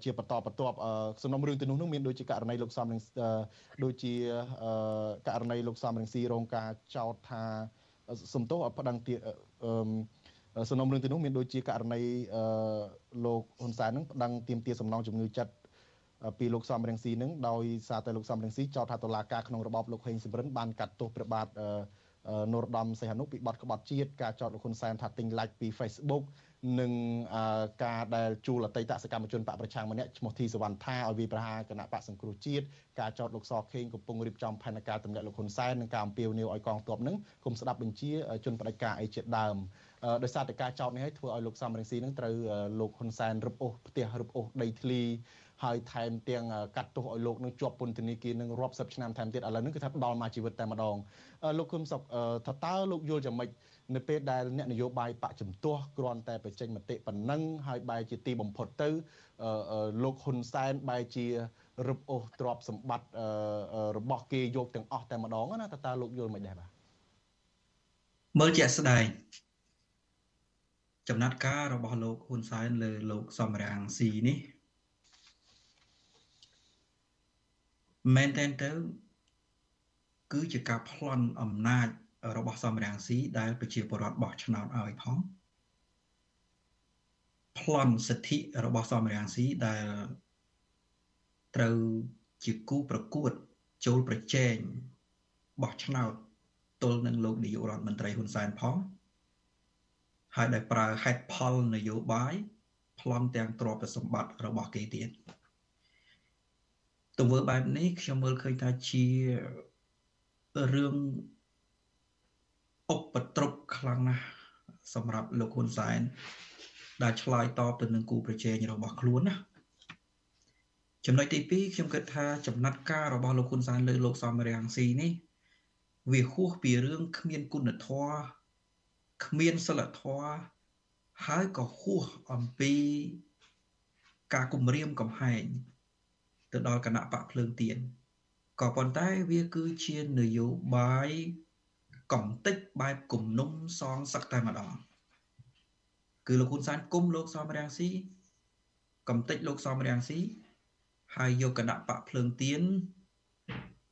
ជាបន្តបន្ទាប់សំណុំរឿងទៅនោះនឹងមានដូចជាករណីលោកសំរងដូចជាករណីលោកសំរងស៊ីរងការចោទថាសំទោសឲ្យប្តឹងទៀតសំណុំរឿងទៅនោះមានដូចជាករណីលោកហ៊ុនសែននឹងប្តឹងទាមទារសំណងជំងឺចិត្តពីលោកសំរងស៊ីនឹងដោយសារតែលោកសំរងស៊ីចោទថាតុលាការក្នុងរបបលោកហេងសំរិនបានកាត់ទោសព្រះបាទ នរោត្តមសីហនុពីបទក្បត់ជាតិការចោទលោកហ៊ុនសែនថាទិញ like ពី Facebook និងការដែលជួលអតីតសកម្មជនបកប្រឆាំងម្នាក់ឈ្មោះធីសវណ្ណថាឲ្យវាប្រហារគណៈបកសង្គ្រោះជាតិការចោទលោកសខេងកំពុងរៀបចំផែនការទម្លាក់លោកហ៊ុនសែននិងការអំពាវនាវឲ្យកងទ័ពនឹងគុំស្ដាប់បញ្ជាជនបដិការអីជាដើមដោយសារតែការចោទនេះឲ្យធ្វើឲ្យលោកសំរងស៊ីនឹងត្រូវលោកហ៊ុនសែនរឹបអូសផ្ទះរឹបអូសដីធ្លី ហើយថែមទាំងកាត់ទោសឲ្យលោកនឹងជាប់ពន្ធនាគារនឹងរាប់សិបឆ្នាំថែមទៀតឥឡូវនេះគឺថាដល់មកជីវិតតែម្ដងលោកគុំសុកថាតើលោកយល់យ៉ាងម៉េចនៅពេលដែលអ្នកនយោបាយបកជំទាស់គ្រាន់តែបញ្ចេញមតិប៉ុណ្ណឹងហើយបែរជាទីបំផុតទៅលោកហ៊ុនសែនបែរជារឹបអូសទ្រព្យសម្បត្តិរបស់គេយកទាំងអស់តែម្ដងណាតើតើលោកយល់មិនដែរបាទមើលជាក់ស្ដែងចំណាត់ការរបស់លោកហ៊ុនសែនលើលោកសំរាំងស៊ីនេះ មែនតែនទៅ គឺជាការប្លន់អំណាចរបស់សមរាំងស៊ីដែលប្រជាពលរដ្ឋបោះឆ្នោតឲ្យផងប្លន់សិទ្ធិរបស់សមរាំងស៊ីដែលត្រូវជាគូប្រកួតចូលប្រជែងបោះឆ្នោតទល់នឹងលោកនាយករដ្ឋមន្ត្រីហ៊ុនសែនផងហើយដែលប្រើហេតុផលនយោបាយប្លន់ទាំងទ្រព្យសម្បត្តិរបស់គេទៀត ទង្វើបែបនេះខ្ញុំមើលឃើញថាជារឿងឧបទ្រពខ្លាំងណាស់សម្រាប់លោកហ៊ុនសែនដែលឆ្លើយតបទៅនឹងគូប្រជែងរបស់ខ្លួនណាចំណុចទី2ខ្ញុំគិតថាចំណាត់ការរបស់លោកហ៊ុនសែនលើលោកសំរាំងស៊ីនេះវាហួសពីរឿងគ្មានគុណធម៌គ្មានសិលធម៌ហើយក៏ហួសអំពីការគំរាមកំហែង ទៅដល់គណៈបកភ្លើងទៀនក៏ប៉ុន្តែវាគឺជានយោបាយកំតិចបែបគំនុំសងសឹកតែម្ដងគឺលោកហ៊ុនសែនគុំលោកសំរាំងស៊ីកំតិចលោកសំរាំងស៊ីហើយយកគណៈបកភ្លើងទៀន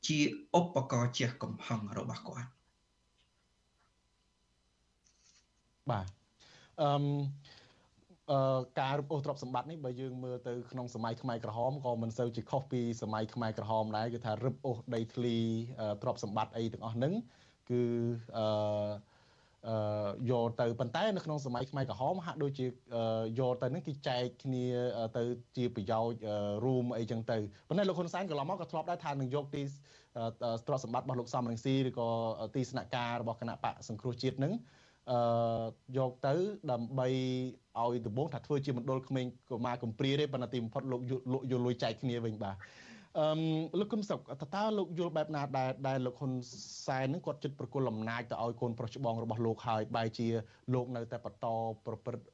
ជាឧបករណ៍ជះកំហឹងរបស់គាត់បាទអឺអឺ ការរឹបអូសទ្រព្យសម្បត្តិនេះបើយើងមើលទៅក្នុងសម័យខ្មែរក្រហមក៏មិនសូវជាខុសពីសម័យខ្មែរក្រហមដែរគឺថារឹបអូសដីធ្លីទ្រព្យសម្បត្តិអីទាំងអស់ហ្នឹងគឺអឺអឺយកទៅប៉ុន្តែនៅក្នុងសម័យខ្មែរក្រហមហាក់ដូចជាយកទៅនឹងគេចែកគ្នាទៅជាប្រយោជន៍រួមអីចឹងទៅប៉ុន្តែលោកហ៊ុនសែនកន្លងមកក៏ធ្លាប់ដែរថានឹងយកទីទ្រព្យសម្បត្តិរបស់លោកសំរងស៊ីឬក៏ទីស្នាក់ការរបស់គណៈបកសង្គ្រោះជាតិនឹង អឺយកទៅដើម្បីឲ្យដំបងថាធ្វើជាមណ្ឌលក្មេងកុមារកំព្រាទេប៉ុន្តែទីបំផុតលោកយកលុយចែកគ្នាវិញបាទអឺលោកគុណសុកតើតើលោកយល់បែបណាដែលដែលលោកហ៊ុនសែននឹងគាត់ចិត្តប្រគល់អំណាចទៅឲ្យកូនប្រុសច្បងរបស់លោកហើយបែរជាលោកនៅតែបន្តប្រព្រឹត្ត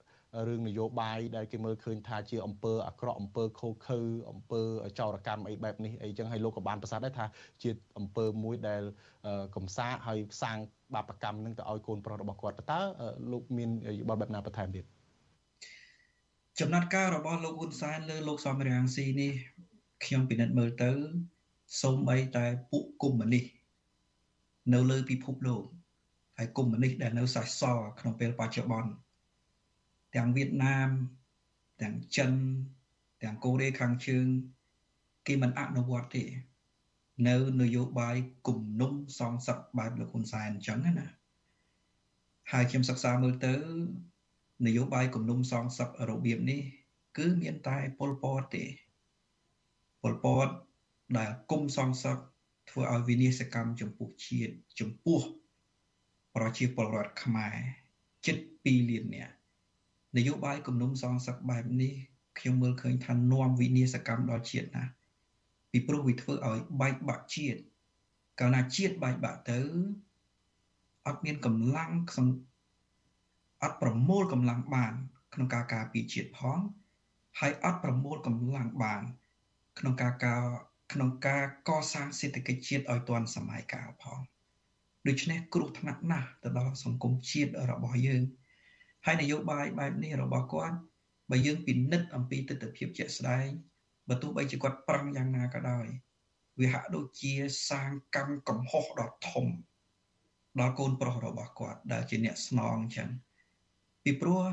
រឿងនយោបាយដែលគេមើលឃើញថាជាអំពើអាក្រក់អំពើខូខើអំពើចោរកម្មអីបែបនេះអីចឹងហើយលោកក៏បានប្រសាសន៍ដែរថាជាអំពើមួយដែលកំសាកហើយសាងបាបកម្មនឹងទៅឲ្យកូនប្រុសរបស់គាត់តើលោកមានយោបល់បែបណាបន្ថែមទៀតចំណាត់ការរបស់លោកហ៊ុនសែនលើលោកសំរាំងស៊ីនេះខ្ញុំពិនិត្យមើលទៅសូម្បីតែពួកកុម្មុយនីសនៅលើពិភពលោកហើយកុម្មុយនីសដែលនៅសេសសល់ក្នុងពេលបច្ចុប្បន្ន ទាំងវៀតណាម ទាំងចិន ទាំងកូរ៉េខាងជើង គេមិនអនុវត្តទេ នៅនយោបាយគំនុំសងសឹកបែបលោកហ៊ុនសែនអញ្ចឹងណាហើយខ្ញុំសិក្សាមើលទៅនយោបាយគំនុំសងសឹករបៀបនេះ គឺមានតែពលពតទេពលពតដែលគុំសងសឹកធ្វើឲ្យវិនាសកម្មចំពោះជាតិចំពោះប្រជាពលរដ្ឋខ្មែរជិត2លាននាក់ នយោបាយគំនុំសងសឹកបែបនេះខ្ញុំមើលឃើញថានាំវិនាសកម្មដល់ជាតិណាពីព្រោះវាធ្វើឲ្យបែកបាក់ជាតិកាលណាជាតិបែកបាក់ទៅអត់មានកម្លាំងអត់ប្រមូលកម្លាំងបាន ក្នុងការការពារជាតិផងហើយអត់ប្រមូលកម្លាំងបាន ក្នុងការការក្នុងការកសាងសេដ្ឋកិច្ចជាតិឲ្យទាន់សម័យកាលផងដូច្នេះគ្រោះថ្នាក់ណាស់ទៅដល់សង្គមជាតិរបស់យើង ហើយនយោបាយបែបនេះរបស់គាត់បើយើងពិនិត្យអំពីទស្សនវិជ្ជាជាក់ស្ដែងបើទោះបីជាគាត់ប្រឹងយ៉ាងណាក៏ដោយវាហាក់ដូចជាសាងកម្មកំហុសដ៏ធំដល់កូនប្រុសរបស់គាត់ដែលជាអ្នកស្នងអញ្ចឹងពីព្រោះ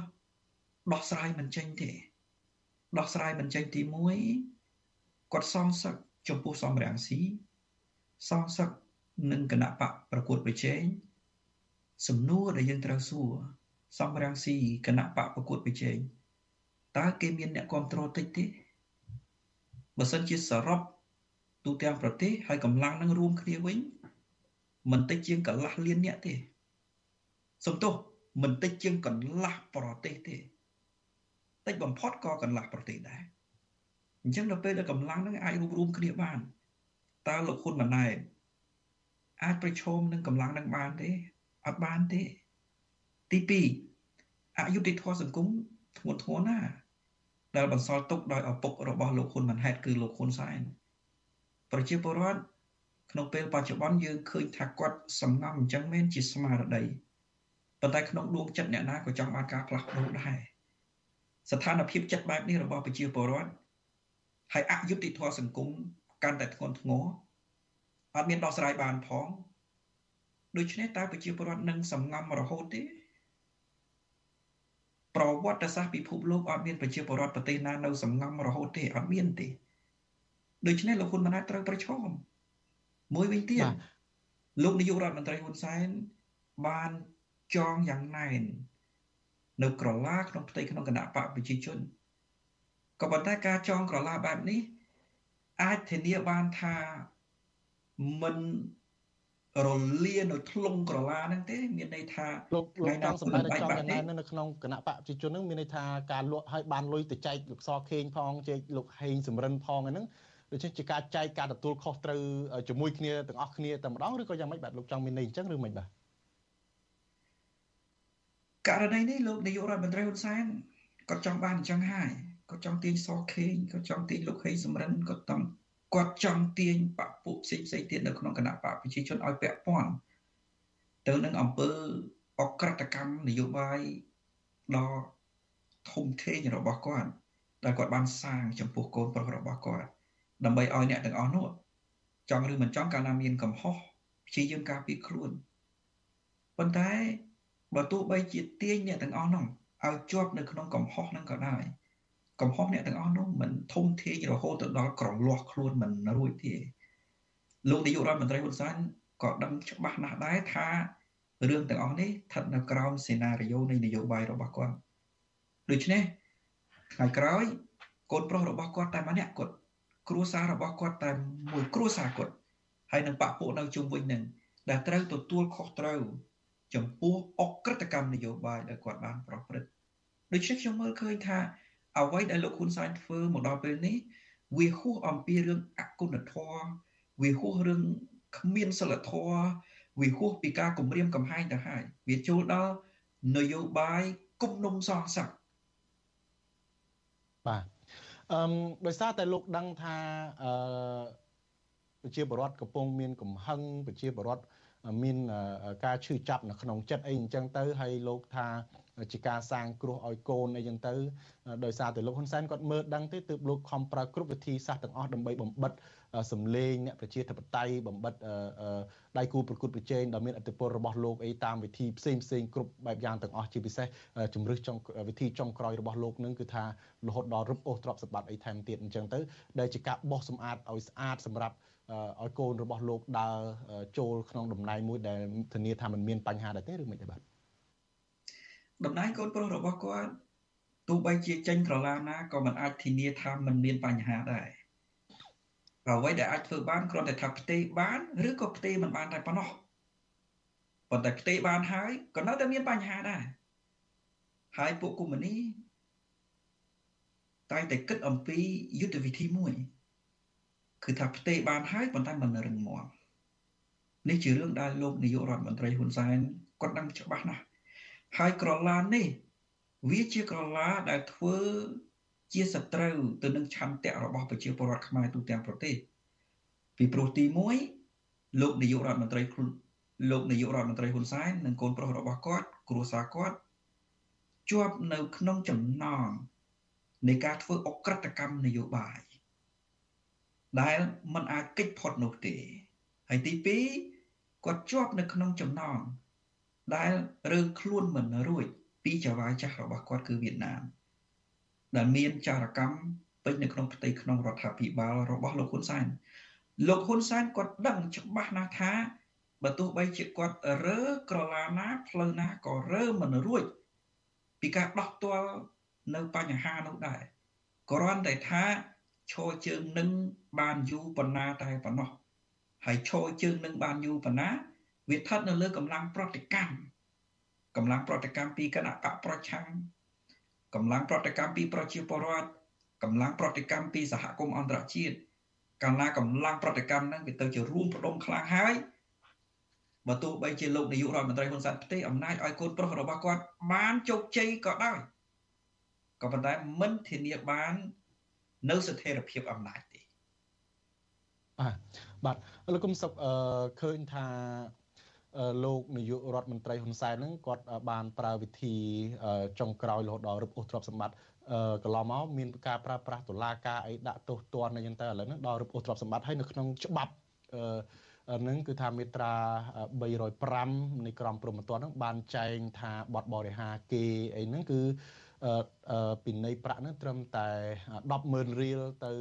ដោះស្រាយមិនចេញទេដោះស្រាយមិនចេញទី1គាត់សងសឹកចំពោះសំរាំងស៊ីសងសឹកនឹងគណៈបកប្រកួតប្រជែងសំណួរដែលយើងត្រូវសួរ សំរាំងស៊ីគណៈបកប្រកួតប្រជែងតើគេមានអ្នកគ្រប់គ្រងតិចទេបើសិនជាសរុបទូទាំងប្រទេសហើយកម្លាំងនឹងរួមគ្នាវិញមិនតិចជាងកន្លះលានអ្នកទេសំទោសមិនតិចជាងកន្លះប្រទេសទេតិចបំផុតក៏កន្លះប្រទេសដែរអញ្ចឹងដល់ពេលដែលកម្លាំងហ្នឹងអាចរួមរួមគ្នាបានតើលោកហ៊ុនម៉ាណែតអាចប្រឈមនឹងកម្លាំងហ្នឹងបានទេអត់បានទេ ទី2អយុត្តិធម៌សង្គមធ្ងន់ធ្ងរណាស់ដែលបន្សល់ទុកដោយឪពុករបស់លោកហ៊ុនម៉ាណែតគឺលោកហ៊ុនសែនប្រជាពលរដ្ឋក្នុងពេលបច្ចុប្បន្នយើងឃើញថាគាត់សំងំអញ្ចឹងមែនជាស្មារតីប៉ុន្តែក្នុងដួងចិត្តអ្នកណាក៏ចង់បានការផ្លាស់ប្ដូរដែរស្ថានភាពចិត្តបែបនេះរបស់ប្រជាពលរដ្ឋហើយអយុត្តិធម៌សង្គមកាន់តែធ្ងន់ធ្ងរអត់មានដោះស្រាយបានផងដូច្នេះតើប្រជាពលរដ្ឋនឹងសំងំរហូតទេ ប្រវត្តិសាស្ត្រពិភពលោកអត់មានប្រជាពលរដ្ឋប្រទេសណានៅសំងំរហូតទេអត់មានទេដូច្នេះលោកហ៊ុនម៉ាណែតត្រូវប្រឈមមួយវិញទៀតលោកនាយករដ្ឋមន្ត្រីហ៊ុនសែនបានចងយ៉ាងណែននៅក្រឡាក្នុងផ្ទៃក្នុងគណៈបកប្រជាជនក៏ប៉ុន្តែការចងក្រឡាបែបនេះ អាចធានាបានថាមិន រលានៅធ្លុងក្រឡាហ្នឹងទេ មានន័យថាលោកលោកចង់សម្ដែងចង់យ៉ាងណានៅក្នុងគណៈបកប្រជាជនហ្នឹងមានន័យថាការលក់ឲ្យបានលុយទៅចែកលោកសខេងផងចែកលោកហេងសំរិនផងហ្នឹងដូច្នេះជាការចែកការទទួលខុសត្រូវជាមួយគ្នាទាំងអស់គ្នាតែម្ដងឬក៏យ៉ាងម៉េចបាទលោកចង់មានន័យអញ្ចឹងឬមិនបាទករណីនេះលោកនាយករដ្ឋមន្ត្រីហ៊ុនសែនគាត់ចង់បានអញ្ចឹងហើយគាត់ចង់ទាញសខេងគាត់ចង់ទាញលោកហេងសំរិនគាត់ចង់ គាត់ចង់ទាញបពពួកផ្សេងផ្សេងទៀតនៅក្នុងគណៈបកប្រជាជនឲ្យពាក់ព័ន្ធទៅនឹងអង្គើអក្រិតកម្មនយោបាយដ៏ធំធេងរបស់គាត់ដែលគាត់បានសាងចំពោះកូនប្រុសរបស់គាត់ដើម្បីឲ្យអ្នកទាំងអស់នោះចង់ឬមិនចង់កាលណាមានកំហុសព្យាយាមការពារខ្លួនប៉ុន្តែបើទោះបីជាទាញអ្នកទាំងអស់នោះឲ្យជាប់នៅក្នុងកំហុសហ្នឹងក៏ដោយ កំហុសអ្នកទាំងអស់នោះមិនធំធេងរហូតទៅដល់ក្រលាស់ខ្លួនមិនរួចទេលោកនាយករដ្ឋមន្ត្រីហ៊ុនសែនក៏ដឹងច្បាស់ណាស់ដែរថារឿងទាំងអស់នេះស្ថិតនៅក្រោមសេណារីយ៉ូនៃនយោបាយរបស់គាត់ដូច្នេះថ្ងៃក្រោយកូនប្រុសរបស់គាត់តែម្នាក់គាត់គ្រួសាររបស់គាត់តែមួយគ្រួសារគាត់ហើយនឹងបពពួកនៅជុំវិញនឹងដែលត្រូវទទួលខុសត្រូវចំពោះអក្រិតកម្មនយោបាយដែលគាត់បានប្រព្រឹត្តដូច្នេះខ្ញុំមើលឃើញថា អ្វីដែលលោកហ៊ុនសែនធ្វើមកដល់ពេលនេះវាហួសអំពីរឿងអគុណធម៌វាហួសរឿងគ្មានសិលធម៌វាហួសពីការគម្រាមកំហែងទៅហើយវាចូលដល់នយោបាយគំនុំសងសឹកបាទអឺដោយសារតែលោកដឹងថាអឺប្រជាពលរដ្ឋកំពុងមានកំហឹងប្រជាពលរដ្ឋមានការឈឺចាប់នៅក្នុងចិត្តអីអញ្ចឹងទៅហើយលោកថា ជាការសាងគ្រោះឲ្យកូនអីចឹងទៅដោយសារតែលោកហ៊ុនសែនគាត់មើលដឹងទេទើបលោកខំប្រើគ្រប់វិធីសាស្ត្រទាំងអស់ដើម្បីបំបិតសម្លេងអ្នកប្រជាធិបតេយ្យបំបិតដៃគូប្រកួតប្រជែងដ៏មានឥទ្ធិពលរបស់លោកអីតាមវិធីផ្សេងផ្សេងគ្រប់បែបយ៉ាងទាំងអស់ជាពិសេសជំរឹះចុងវិធីចុងក្រោយរបស់លោកនឹងគឺថារហូតដល់រឹបអូសទ្រព្យសម្បត្តិអីថែមទៀតអញ្ចឹងទៅដែលជាការបោះសម្អាតឲ្យស្អាតសម្រាប់ឲ្យកូនរបស់លោកដើរចូលក្នុងតំណែងមួយដែលធានាថាมันមានបញ្ហាដែរទេឬមិនទេបាទ តំណែងកូនប្រុសរបស់គាត់ទោះបីជាចេញក្រឡាណាក៏មិនអាចធានាថាมันមានបញ្ហាដែរអ្វីដែលអាចធ្វើបានគ្រាន់តែថាផ្ទេបានឬក៏ផ្ទេមិនបានតែប៉ុណ្ណោះប៉ុន្តែផ្ទេបានហើយក៏នៅតែមានបញ្ហាដែរហើយពួកកុម្មុយនីតែតែគិតអំពីយុទ្ធវិធីមួយ គឺថាផ្ទេបានហើយប៉ុន្តែមិនរឹងមាំនេះជារឿងដែលលោកនាយករដ្ឋមន្ត្រីហ៊ុនសែនគាត់ដឹងច្បាស់ណាស់ ហើយក្រឡានេះ វាជាក្រឡាដែលធ្វើជាសត្រូវទៅនឹងឆន្ទៈរបស់ប្រជាពលរដ្ឋខ្មែរទូទាំងប្រទេសពីព្រោះទី1លោកនាយករដ្ឋមន្ត្រីលោកនាយករដ្ឋមន្ត្រីហ៊ុនសែននិងកូនប្រុសរបស់គាត់ គ្រួសារគាត់ជាប់នៅក្នុងចំណងនៃការធ្វើអក្រិតកម្មនយោបាយដែលมันអាចគេចផុតនោះទេហើយទី2គាត់ជាប់នៅក្នុងចំណង ដែលរឿងខ្លួនមិនរួចពីចៅហ្វាយចាស់របស់គាត់គឺវៀតណាមដែលមានចារកម្មពេញនៅក្នុងផ្ទៃក្នុងរដ្ឋាភិបាលរបស់លោកហ៊ុនសែនលោកហ៊ុនសែនគាត់ដឹងច្បាស់ណាស់ថាបើទោះបីជាគាត់រើក្រឡាណាផ្លូវណាក៏រើមិនរួចពីការដោះទាល់នៅបញ្ហានោះដែរគ្រាន់តែថាឈរជើងនឹងបានយូរប៉ុណ្ណាតែប៉ុណ្ណោះហើយឈរជើងនឹងបានយូរប៉ុណ្ណា វាស្ថិតនៅលើកម្លាំងប្រតិកម្មកម្លាំងប្រតិកម្មពីគណៈបកប្រឆាំងកម្លាំងប្រតិកម្មពីប្រជាពលរដ្ឋកម្លាំងប្រតិកម្មពីសហគមន៍អន្តរជាតិកាលណាកម្លាំងប្រតិកម្មហ្នឹងវាទៅជារួមផ្ដុំខ្លាំងហើយបើទោះបីជាលោកនាយករដ្ឋមន្ត្រីហ៊ុនសែនផ្ទេរអំណាចឲ្យកូនប្រុសរបស់គាត់បានជោគជ័យក៏ដោយក៏ប៉ុន្តែមិនធានាបាននៅស្ថិរភាពអំណាចទេបាទបាទលោកគុំសុកអឺឃើញថា លោកនាយករដ្ឋមន្ត្រីហ៊ុនសែនហ្នឹងគាត់បានប្រើវិធីចុងក្រោយរហូតដល់រឹបអូសទ្រព្យសម្បត្តិកន្លងមកមានការប្រើប្រាស់តុលាការអីដាក់ទោសទណ្ឌអីចឹងទៅឥឡូវហ្នឹងដល់រឹបអូសទ្រព្យសម្បត្តិហើយនៅក្នុងច្បាប់នឹងគឺថាមេត្រា305នៃក្រមព្រហ្មទណ្ឌនឹងបានចែងថាបទបរិហាគេអីហ្នឹងគឺពិន័យប្រាក់ហ្នឹងត្រឹមតែ100000រៀលទៅ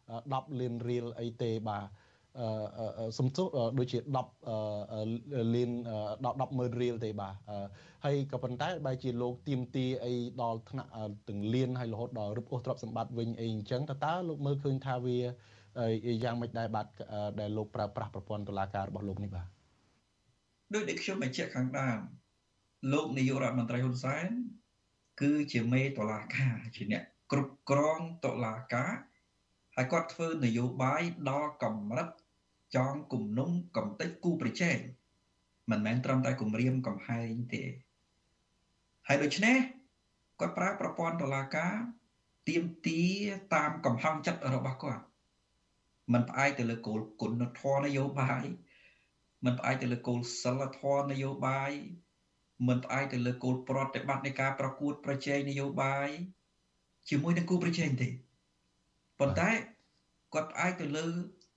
10លានរៀលអីទេបាទ សំទោសដូចជា10លានដល់100000រៀលទេបាទហើយក៏ប៉ុន្តែបែរជាលោកទៀមទីអីដល់ថ្នាក់ទាំងលានហើយរហូតដល់រឹបអូសទ្រព្យសម្បត្តិវិញអីអញ្ចឹងតើតើលោកមើលឃើញថាវាយ៉ាងម៉េចដែរបាទដែលលោកប្រើប្រាស់ប្រព័ន្ធតុលាការរបស់លោកនេះបាទដោយដែលខ្ញុំបញ្ជាក់ខាងដើមលោកនាយករដ្ឋមន្ត្រីហ៊ុនសែនគឺជាមេតុលាការជាអ្នកគ្រប់គ្រងតុលាការហើយគាត់ធ្វើនយោបាយដល់កម្រិត ចងគំនុំកំតិចគូប្រជែងមិនមែនត្រឹមតែគម្រាមកំហែងទេហើយដូច្នេះគាត់ប្រើប្រព័ន្ធតុលាការទៀមទាតាមកំហឹងចិត្តរបស់គាត់มันផ្អែកទៅលើគោលគុណធម៌នយោបាយมันផ្អែកទៅលើគោលសិលធម៌នយោបាយមិនផ្អែកទៅលើគោលប្រតិបត្តិនៃការប្រកួតប្រជែងនយោបាយជាមួយនឹងគូប្រជែងទេប៉ុន្តែគាត់ផ្អែកទៅលើ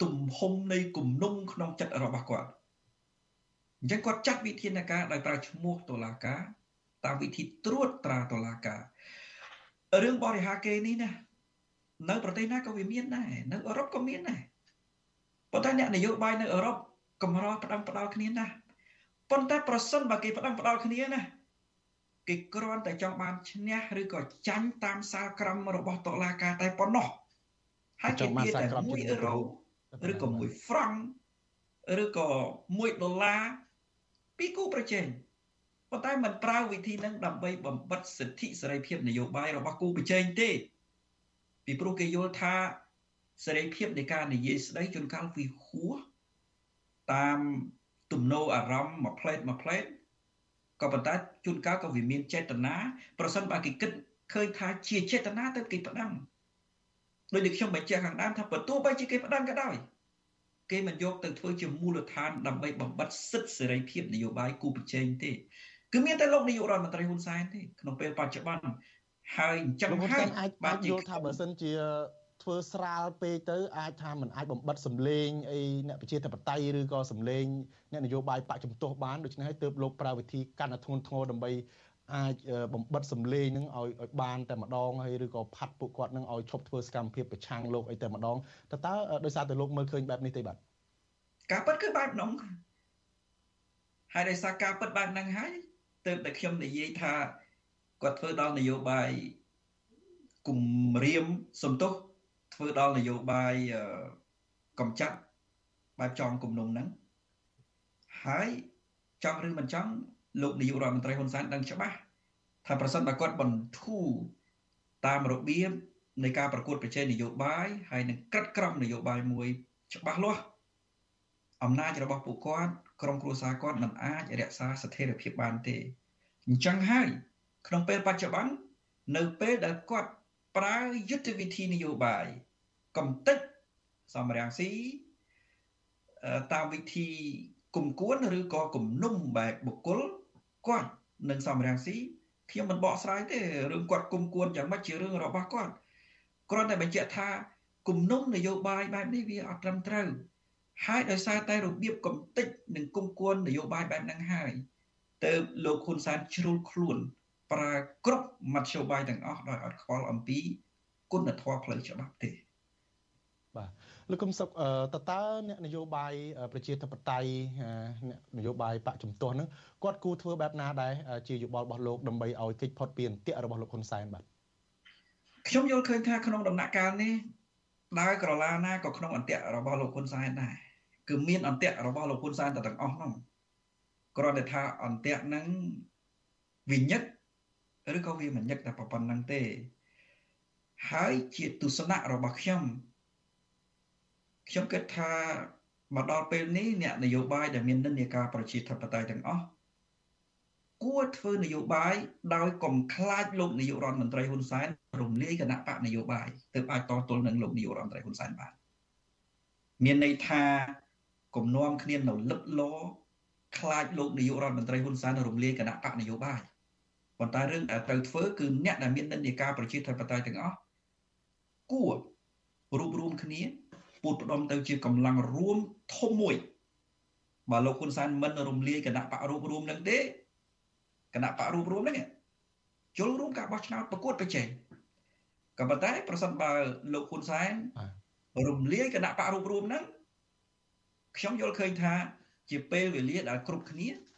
ទំហំនៃគំនុំក្នុងចិត្តរបស់គាត់អញ្ចឹងគាត់ចាត់វិធានការដោយប្រើឈ្មោះតុលាការតាមវិធីត្រួតត្រាតុលាការរឿងបរិហាគេនេះណានៅប្រទេសណាក៏វាមានដែរនៅអឺរ៉ុបក៏មានដែរប៉ុន្តែអ្នកនយោបាយនៅអឺរ៉ុបកម្រផ្ដាំផ្ដោតគ្នាណាប៉ុន្តែប្រសិនបើគេផ្ដាំផ្ដោតគ្នាណាគេគ្រាន់តែចង់បានឈ្នះឬក៏ចាញ់តាមសាលក្រមរបស់តុលាការតែប៉ុណ្ណោះហើយគេមានតែ1អឺរ៉ូ ឬក៏1ហ្វ្រង់ឬក៏1ដុល្លារពីគូប្រជែងប៉ុន្តែมันប្រើវិធីនឹងដើម្បីបំបិតសិទ្ធិសេរីភាពនយោបាយរបស់គូប្រជែងទេពីព្រោះគេយល់ថាសេរីភាពនៃការនិយាយស្ដីជួនកាលវាហួសតាមទំនោរអារម្មណ៍មួយផ្លេតមួយផ្លេតក៏ប៉ុន្តែជួនកាលក៏វាមានចេតនាប្រសិនបើគេគិតឃើញថាជាចេតនាទៅគេផ្ដាំ ដោយដែលខ្ញុំបញ្ជាក់ខាងដើមថាបើទោះបីជាគេផ្ដាំក៏ដោយគេមិនយកទៅធ្វើជាមូលដ្ឋានដើម្បីបំបត្តិសិទ្ធិសេរីភាពនយោបាយគូប្រជែងទេគឺមានតែលោកនាយករដ្ឋមន្ត្រីហ៊ុនសែនទេក្នុងពេលបច្ចុប្បន្នហើយអញ្ចឹងហើយអាចបានយល់ថាបើសិនជាធ្វើស្រាលពេកទៅអាចថាมันអាចបំបត្តិសម្លេងអីអ្នកប្រជាធិបតេយ្យឬក៏សម្លេងអ្នកនយោបាយបកជំទាស់បានដូច្នេះហើយទើបលោកប្រើវិធីកាន់តែធ្ងន់ធ្ងរដើម្បី អាចបំបត្តិសម្លេងនឹងឲ្យឲ្យបានតែម្ដងហើយឬក៏ផាត់ពួកគាត់នឹងឲ្យឈប់ធ្វើសកម្មភាពប្រឆាំងលោកអីតែម្ដងតើតើដោយសារតែលោកមើលឃើញបែបនេះទេបាទការពិតគឺបែបនោះហើយដោយសារការពិតបែបហ្នឹងហើយទើបតែខ្ញុំនិយាយថាគាត់ធ្វើដល់នយោបាយគំរាមសំទោសធ្វើដល់នយោបាយកំចាត់បែបចងគំនុំហ្នឹងហើយចង់ឬមិនចង់ លោកនាយករដ្ឋមន្ត្រីហ៊ុនសែនដឹងច្បាស់ថាប្រសិនបើគាត់បន្ធូរតាមរបៀបនៃការប្រកួតប្រជែងនយោបាយហើយនឹងក្រិតក្រមនយោបាយមួយច្បាស់លាស់អំណាចរបស់ពួកគាត់ក្រុមគ្រួសារគាត់មិនអាចរក្សាស្ថិរភាពបានទេអញ្ចឹងហើយក្នុងពេលបច្ចុប្បន្ននៅពេលដែលគាត់ប្រើយុទ្ធវិធីនយោបាយកំតិចសំរាំងស៊ីតាមវិធីគុំគួនឬក៏គំនុំបែបបុគ្គល គាត់នឹងសំរាំងស៊ីខ្ញុំមិនបកស្រាយទេរឿងគាត់គុំគួនយ៉ាងម៉េចជារឿងរបស់គាត់គ្រាន់តែបញ្ជាក់ថាគំនុំនយោបាយបែបនេះវាអត់ត្រឹមត្រូវហើយដោយសារតែរបៀបកំតិចនិងគុំគួននយោបាយបែបហ្នឹងហើយទៅលោកហ៊ុនសែនជ្រុលខ្លួន ប្រើគ្រប់មធ្យោបាយទាំងអស់ដោយអត់ខ្វល់អំពីគុណធម៌ផ្លូវច្បាប់ទេបាទ លោកកឹមសុខតើតើអ្នកនយោបាយប្រជាធិបតេយ្យអ្នកនយោបាយបកជំទាស់ហ្នឹងគាត់គូធ្វើបែបណាដែរជាយោបល់របស់លោកដើម្បីឲ្យគេចផុតពីអន្ទាក់របស់លោកហ៊ុនសែនបាទខ្ញុំយល់ឃើញថាក្នុងដំណាក់កាលនេះដើរក្រឡាណាក៏ក្នុងអន្ទាក់របស់លោកហ៊ុនសែនដែរគឺមានអន្ទាក់របស់លោកហ៊ុនសែនទៅទាំងអស់ហ្នឹងគ្រាន់តែថាអន្ទាក់ហ្នឹងវិញ្ញិតឬក៏វាមិនញឹកតែប៉ុណ្្នឹងទេហើយជាទស្សនៈរបស់ខ្ញុំ ខ្ញុំគិតថាមកដល់ពេលនេះអ្នកនយោបាយដែលមាននិន្នាការប្រជាធិបតេយ្យទាំងអស់គួរធ្វើនយោបាយដោយកុំខ្លាចលោកនាយករដ្ឋមន្ត្រីហ៊ុនសែនរំលាយគណៈបកនយោបាយទើបអាចតទល់នឹងលោកនាយករដ្ឋមន្ត្រីហ៊ុនសែនបានមានន័យថាគំនុំគ្នានៅលឹកលខ្លាចលោកនាយករដ្ឋមន្ត្រីហ៊ុនសែនរំលាយគណៈបកនយោបាយប៉ុន្តែរឿងដែលត្រូវធ្វើគឺអ្នកដែលមាននិន្នាការប្រជាធិបតេយ្យទាំងអស់គួររួបរวมគ្នា ពួតផ្ដុំទៅជាកម្លាំងរួមធំមួយបើលោកហ៊ុនសែនមិនរំលាយគណៈបករូបរួមនឹងទេគណៈបករូបរួមហ្នឹងចូលរួមការបោះឆ្នោតប្រកួតប្រជែងក៏ប៉ុន្តែប្រសិនបើលោកហ៊ុនសែនរំលាយគណៈបករូបរួមហ្នឹងខ្ញុំយល់ឃើញថា ជាពេលវេលាដែលគ្រប់គ្នា